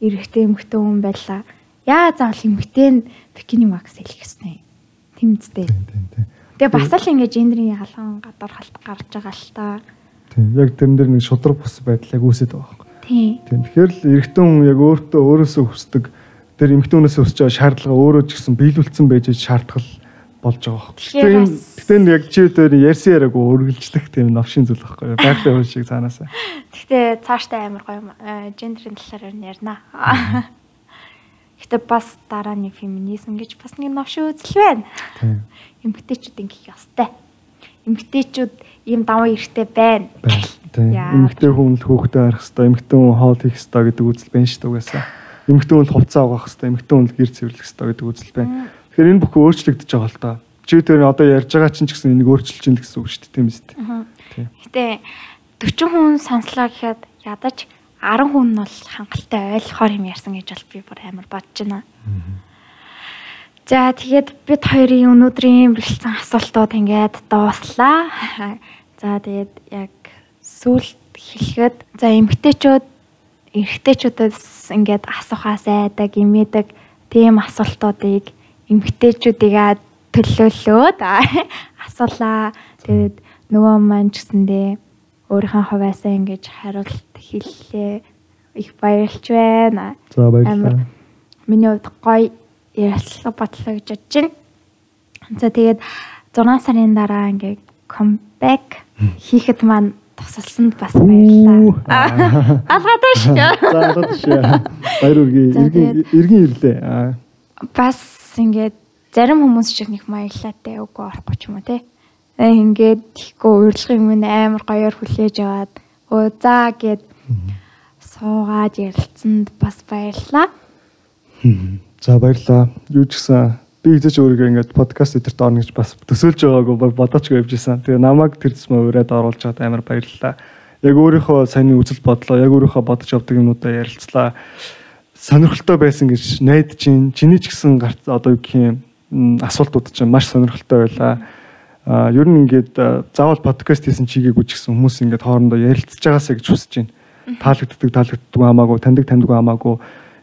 Эрэгтэй эмэгтэй хүн байлаа. Яа заавал эмэгтэй нь бикини макс хэлэх ёстой. Тийм тийм. Тэгээ бас л ингэ гендрийн ялгаан гадар халт гарч байгаа л та. Тийм яг тэрэн дээр нэг шудраг бус байдал яг үүсэж байгаа. Тийм. Тийм тэгэхээр л эрэгтэй хүн яг өөртөө өөрөөсөө хүсдэг тэр эмэгтэй хүнээс өсч байгаа шаардлага өөрөө ч гэсэн биелүүлсэн байж шаардгал болж байгаа байхгүй. Бас- гэтэ энэ яг чи дээр ярьсан яриаг өргөлжлөх тийм новшин зүйл байхгүй. Байгалийн хүн шиг цаанаасаа. Гэхдээ цааштай амар гоё э, Гендрийн талаар нь ярина. Гэтэ бас дараа нь феминизм гэж бас нэг новшин үзэл байна. Тийм. Эмгтээчүүд ингэх ёстой. Эмгтээчүүд ийм даван эрхтэй байна. Эмэгтэй хүн л хөөхтэй харах хэрэгтэй, эмэгтэй хүн хоол хийх хэрэгтэй гэдэг үзэл байна шүү дээ угаасаа. Эмэгтэй хүн л хувцас авах хэрэгтэй, эмэгтэй хүн л гэр цэвэрлэх хэрэгтэй гэдэг үзэл байна. Тэгэхээр энэ бүхэн өөрчлөгдөж байгаа л та. Чи тэр одоо ярьж байгаа чинь ч гэсэн энийг өөрчилж чинь л гэсэн үг шүү дээ, тийм. Тийм. Гэтэ 40 хүн сонслоо гэхэд ядаж 10 хүн нь бол хангалттай ойлгохоор юм ярьсан гэж бол би бүр амар бодож байна. За тэгээд бид хоёрын өнөөдрийн бэлдсэн асуултууд ингээд дууслаа. За тэгээд яг сүлд хэлэхэд за эмгтээчүүд эрэгтэйчүүдээс ингээд асуухаас айдаг, имээдэг тийм асуултуудыг эмгтээчүүдийгээ төлөөлөөд асуулаа. Тэгээд нөгөө маань ч гэсэндээ өөрийнхөө хувьяасаа ингэж хариулт хэллээ. Их баярлж байна. За баярлалаа. Миний хувьд гоё ярилцлага бодлоо гэж бодож байна. За тэгээд 6 сарын дараа ингээ comeback хийхэд маань тусалсанд бас баярлалаа. Алгадаш. За тийш. Баяр үргээ. Иргэн иргэн ирлээ. Бас ингээд зарим хүмүүс шиг нэг маялаатай үгүй орохгүй ч юм уу те. Ингээд тийхүү урилгын минь амар гоёор хүлээж аваад өө за гэд суугаад ярилцсанд бас баярлалаа. За баярлалаа. Юу ч гэсэн би эзэж өөрийгөө ингээд подкаст эдэрт орно гэж бас төсөөлж байгаагүй бодоочгүй явж исэн. Тэгээ намайг тэр зэсмээ ураад оруулж чад амар баярлалаа. Яг өөрийнхөө саяны үзэл бодлоо, яг өөрийнхөө бодож авдаг юмудаа ярилцлаа. Сонирхолтой байсан гэж найдаж чинь чиний ч гэсэн гарц одоо юу гэх юм асуултууд чинь маш сонирхолтой байлаа. А ер нь ингээд заавал подкаст хийсэн чигээгүй ч гэсэн хүмүүс ингээд хоорондоо ярилцж байгаасаа гэж хүсэж байна. Таалагддаг таалагддаггүй хамаагүй, таньдаг таньдаггүй хамаагүй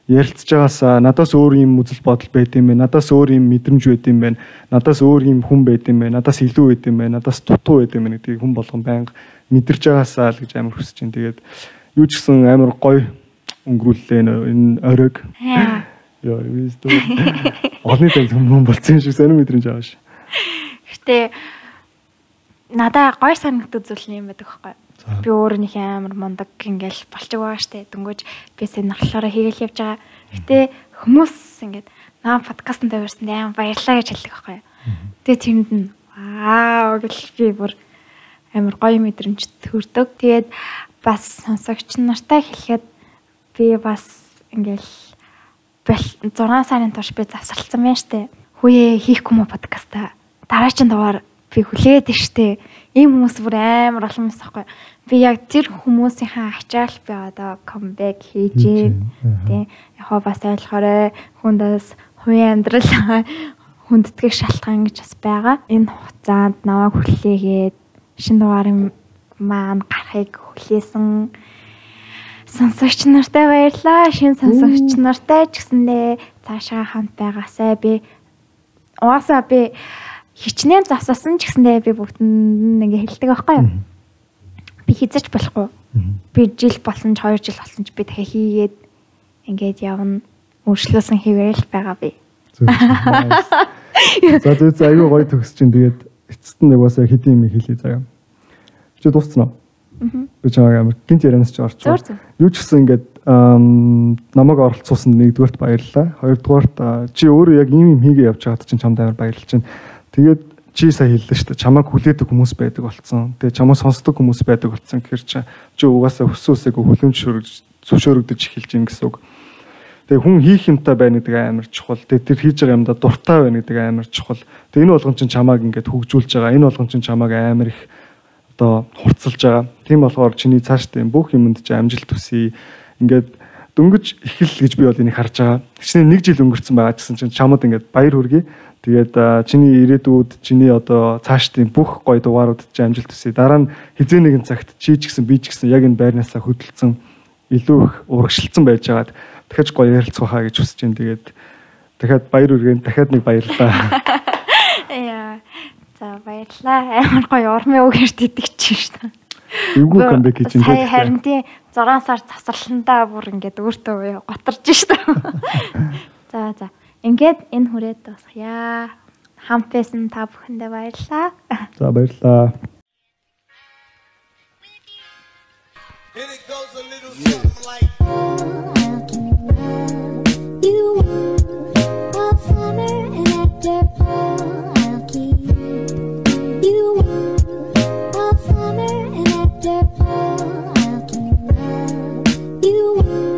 ярилцж байгаасаа надаас өөр юм үзэл бодол байд юм байна. Надаас өөр юм мэдрэмж байд юм байна. Надаас өөр юм хүн байд юм байна. Надаас илүү байд юм байна. Надаас дутуу байд юм байна гэдгийг хүн болгон байнга мэдэрч байгаасаа л гэж амар хүсэж байна. Тэгээд юу ч гэсэн амар гоё өнгөрүүллээ энэ оройг. Яа, юм Олны тал хүмүүс болцсон шиг сонир мэдрэмж аваа ш. Гэтэ надаа гой санагддаг зүйл юм байдаг. За. Би өөрөө нэг амар мундаг ингээл болчих байгаа штэ. Дөнгөж би нахлаараа хийгээл явж байгаа. Гэтэ хүмүүс ингээд наа подкастт тавьсан амар баярлаа гэж хэлдэг байхгүй. Тэгээ тэрэнд нь вау гэж би бүр амар гоё мэдрэмж төрдөг. Тэгээд бас сонсогч нартай хэлэхэд би бас ингээл 6 сарын турш би завсарлцсан байна штэ. Хүүе хийхгүй мө подкаста. Дараагийн дугаар би хүлээгээд штэ. Ийм хүмүүс бүр амар олон юмс ахгүй. Би яг тэр хүмүүсийнхаа ачаал би одоо comeback хийж. Тэ яг бас ойлгохорой хүндээс хувийн амьдрал хүндэтгэх шалтгаан гэж бас байгаа. Энэ хугацаанд намайг хүлээгээд шин дугаарын маань гарахыг хүлээсэн сонсогч нартай баярлаа. Шин сонсогч нартай ч гэсэндээ цаашаа хамт байгаасай би угаасаа би хичнээн засасан ч гэсэндээ би бүгдэнд ингээ хэлдэг байхгүй юу? хизэж болохгүй. Би жил болсон ч 2 жил болсон ч би дахиад хийгээд ингээд явна. Өөрчлөөсөн хэвээр л байгаа би. За зөв зөв аюу гоё төгсөж чинь тэгээд эцэст нь нэг бас яг хэдийн юм хэлээ заяа. Чи дууссан уу? Аа. Би чамайг амар гинт ярианаас ч зөөр. Юу ч гэсэн ингээд ам, намайг оролцуулсан нэгдүгээрт баярлалаа. Хоёрдугаарт чи өөрөө яг ийм юм хийгээ явж байгаад чинь чамд амар баярлж байна. Тэгээд чи сая хэллээ шүү дээ. Чамайг хүлээдэг хүмүүс байдаг болцсон. Тэгээд чамайг сонсдог хүмүүс байдаг болцсон гэхэр чи чи угаасаа хүсөөсөө хүлэмж зөвшөөрөгдөж эхэлж гин гэсэн үг. Тэгээ хүн хийх юмтай байна гэдэг амар чухал. Тэгээ тэр хийж байгаа юмдаа дуртай байна гэдэг амар чухал. Тэгээ энэ болгон чинь чамааг ингээд хөгжүүлж байгаа. Энэ болгон чинь чамааг амар их одоо хурцлж байгаа. Тийм болохоор чиний цааш тийм бүх юмд чи амжилт хүсье. Ингээд дөнгөж ихэл гэж би бол энийг харж байгаа. Чиний нэг жил өнгөрцөн байгаа гэсэн чинь чамд ингээд баяр хүргэе. Тэгээд чиний ирээдүйд чиний одоо цааш тийм бүх гоё дугааруудад чи амжилт хүсье. Дараа нь хизээ нэгэн цагт чи ч гэсэн би ч гэсэн яг энэ байрнаасаа хөдөлсөн илүү их урагшилсан байж байгаад дахиж гоё ярилцах хаа гэж хүсэж байна. Тэгээд дахиад баяр үргэн дахиад нэг баярлалаа. Яа. За баярлаа. Амар гоё урмын үгээр тэтгчих шээ. Эвгүй камбэк хийж байгаа. Сая харин тий 6 сар засарландаа бүр ингээд өөртөө буюу готорж шээ. За за. Ингээд энэ хүрээд дуусгая. Хамфэс нь та бүхэндээ баярлаа. За баярлаа. Here it goes a little something like You were a summer after all you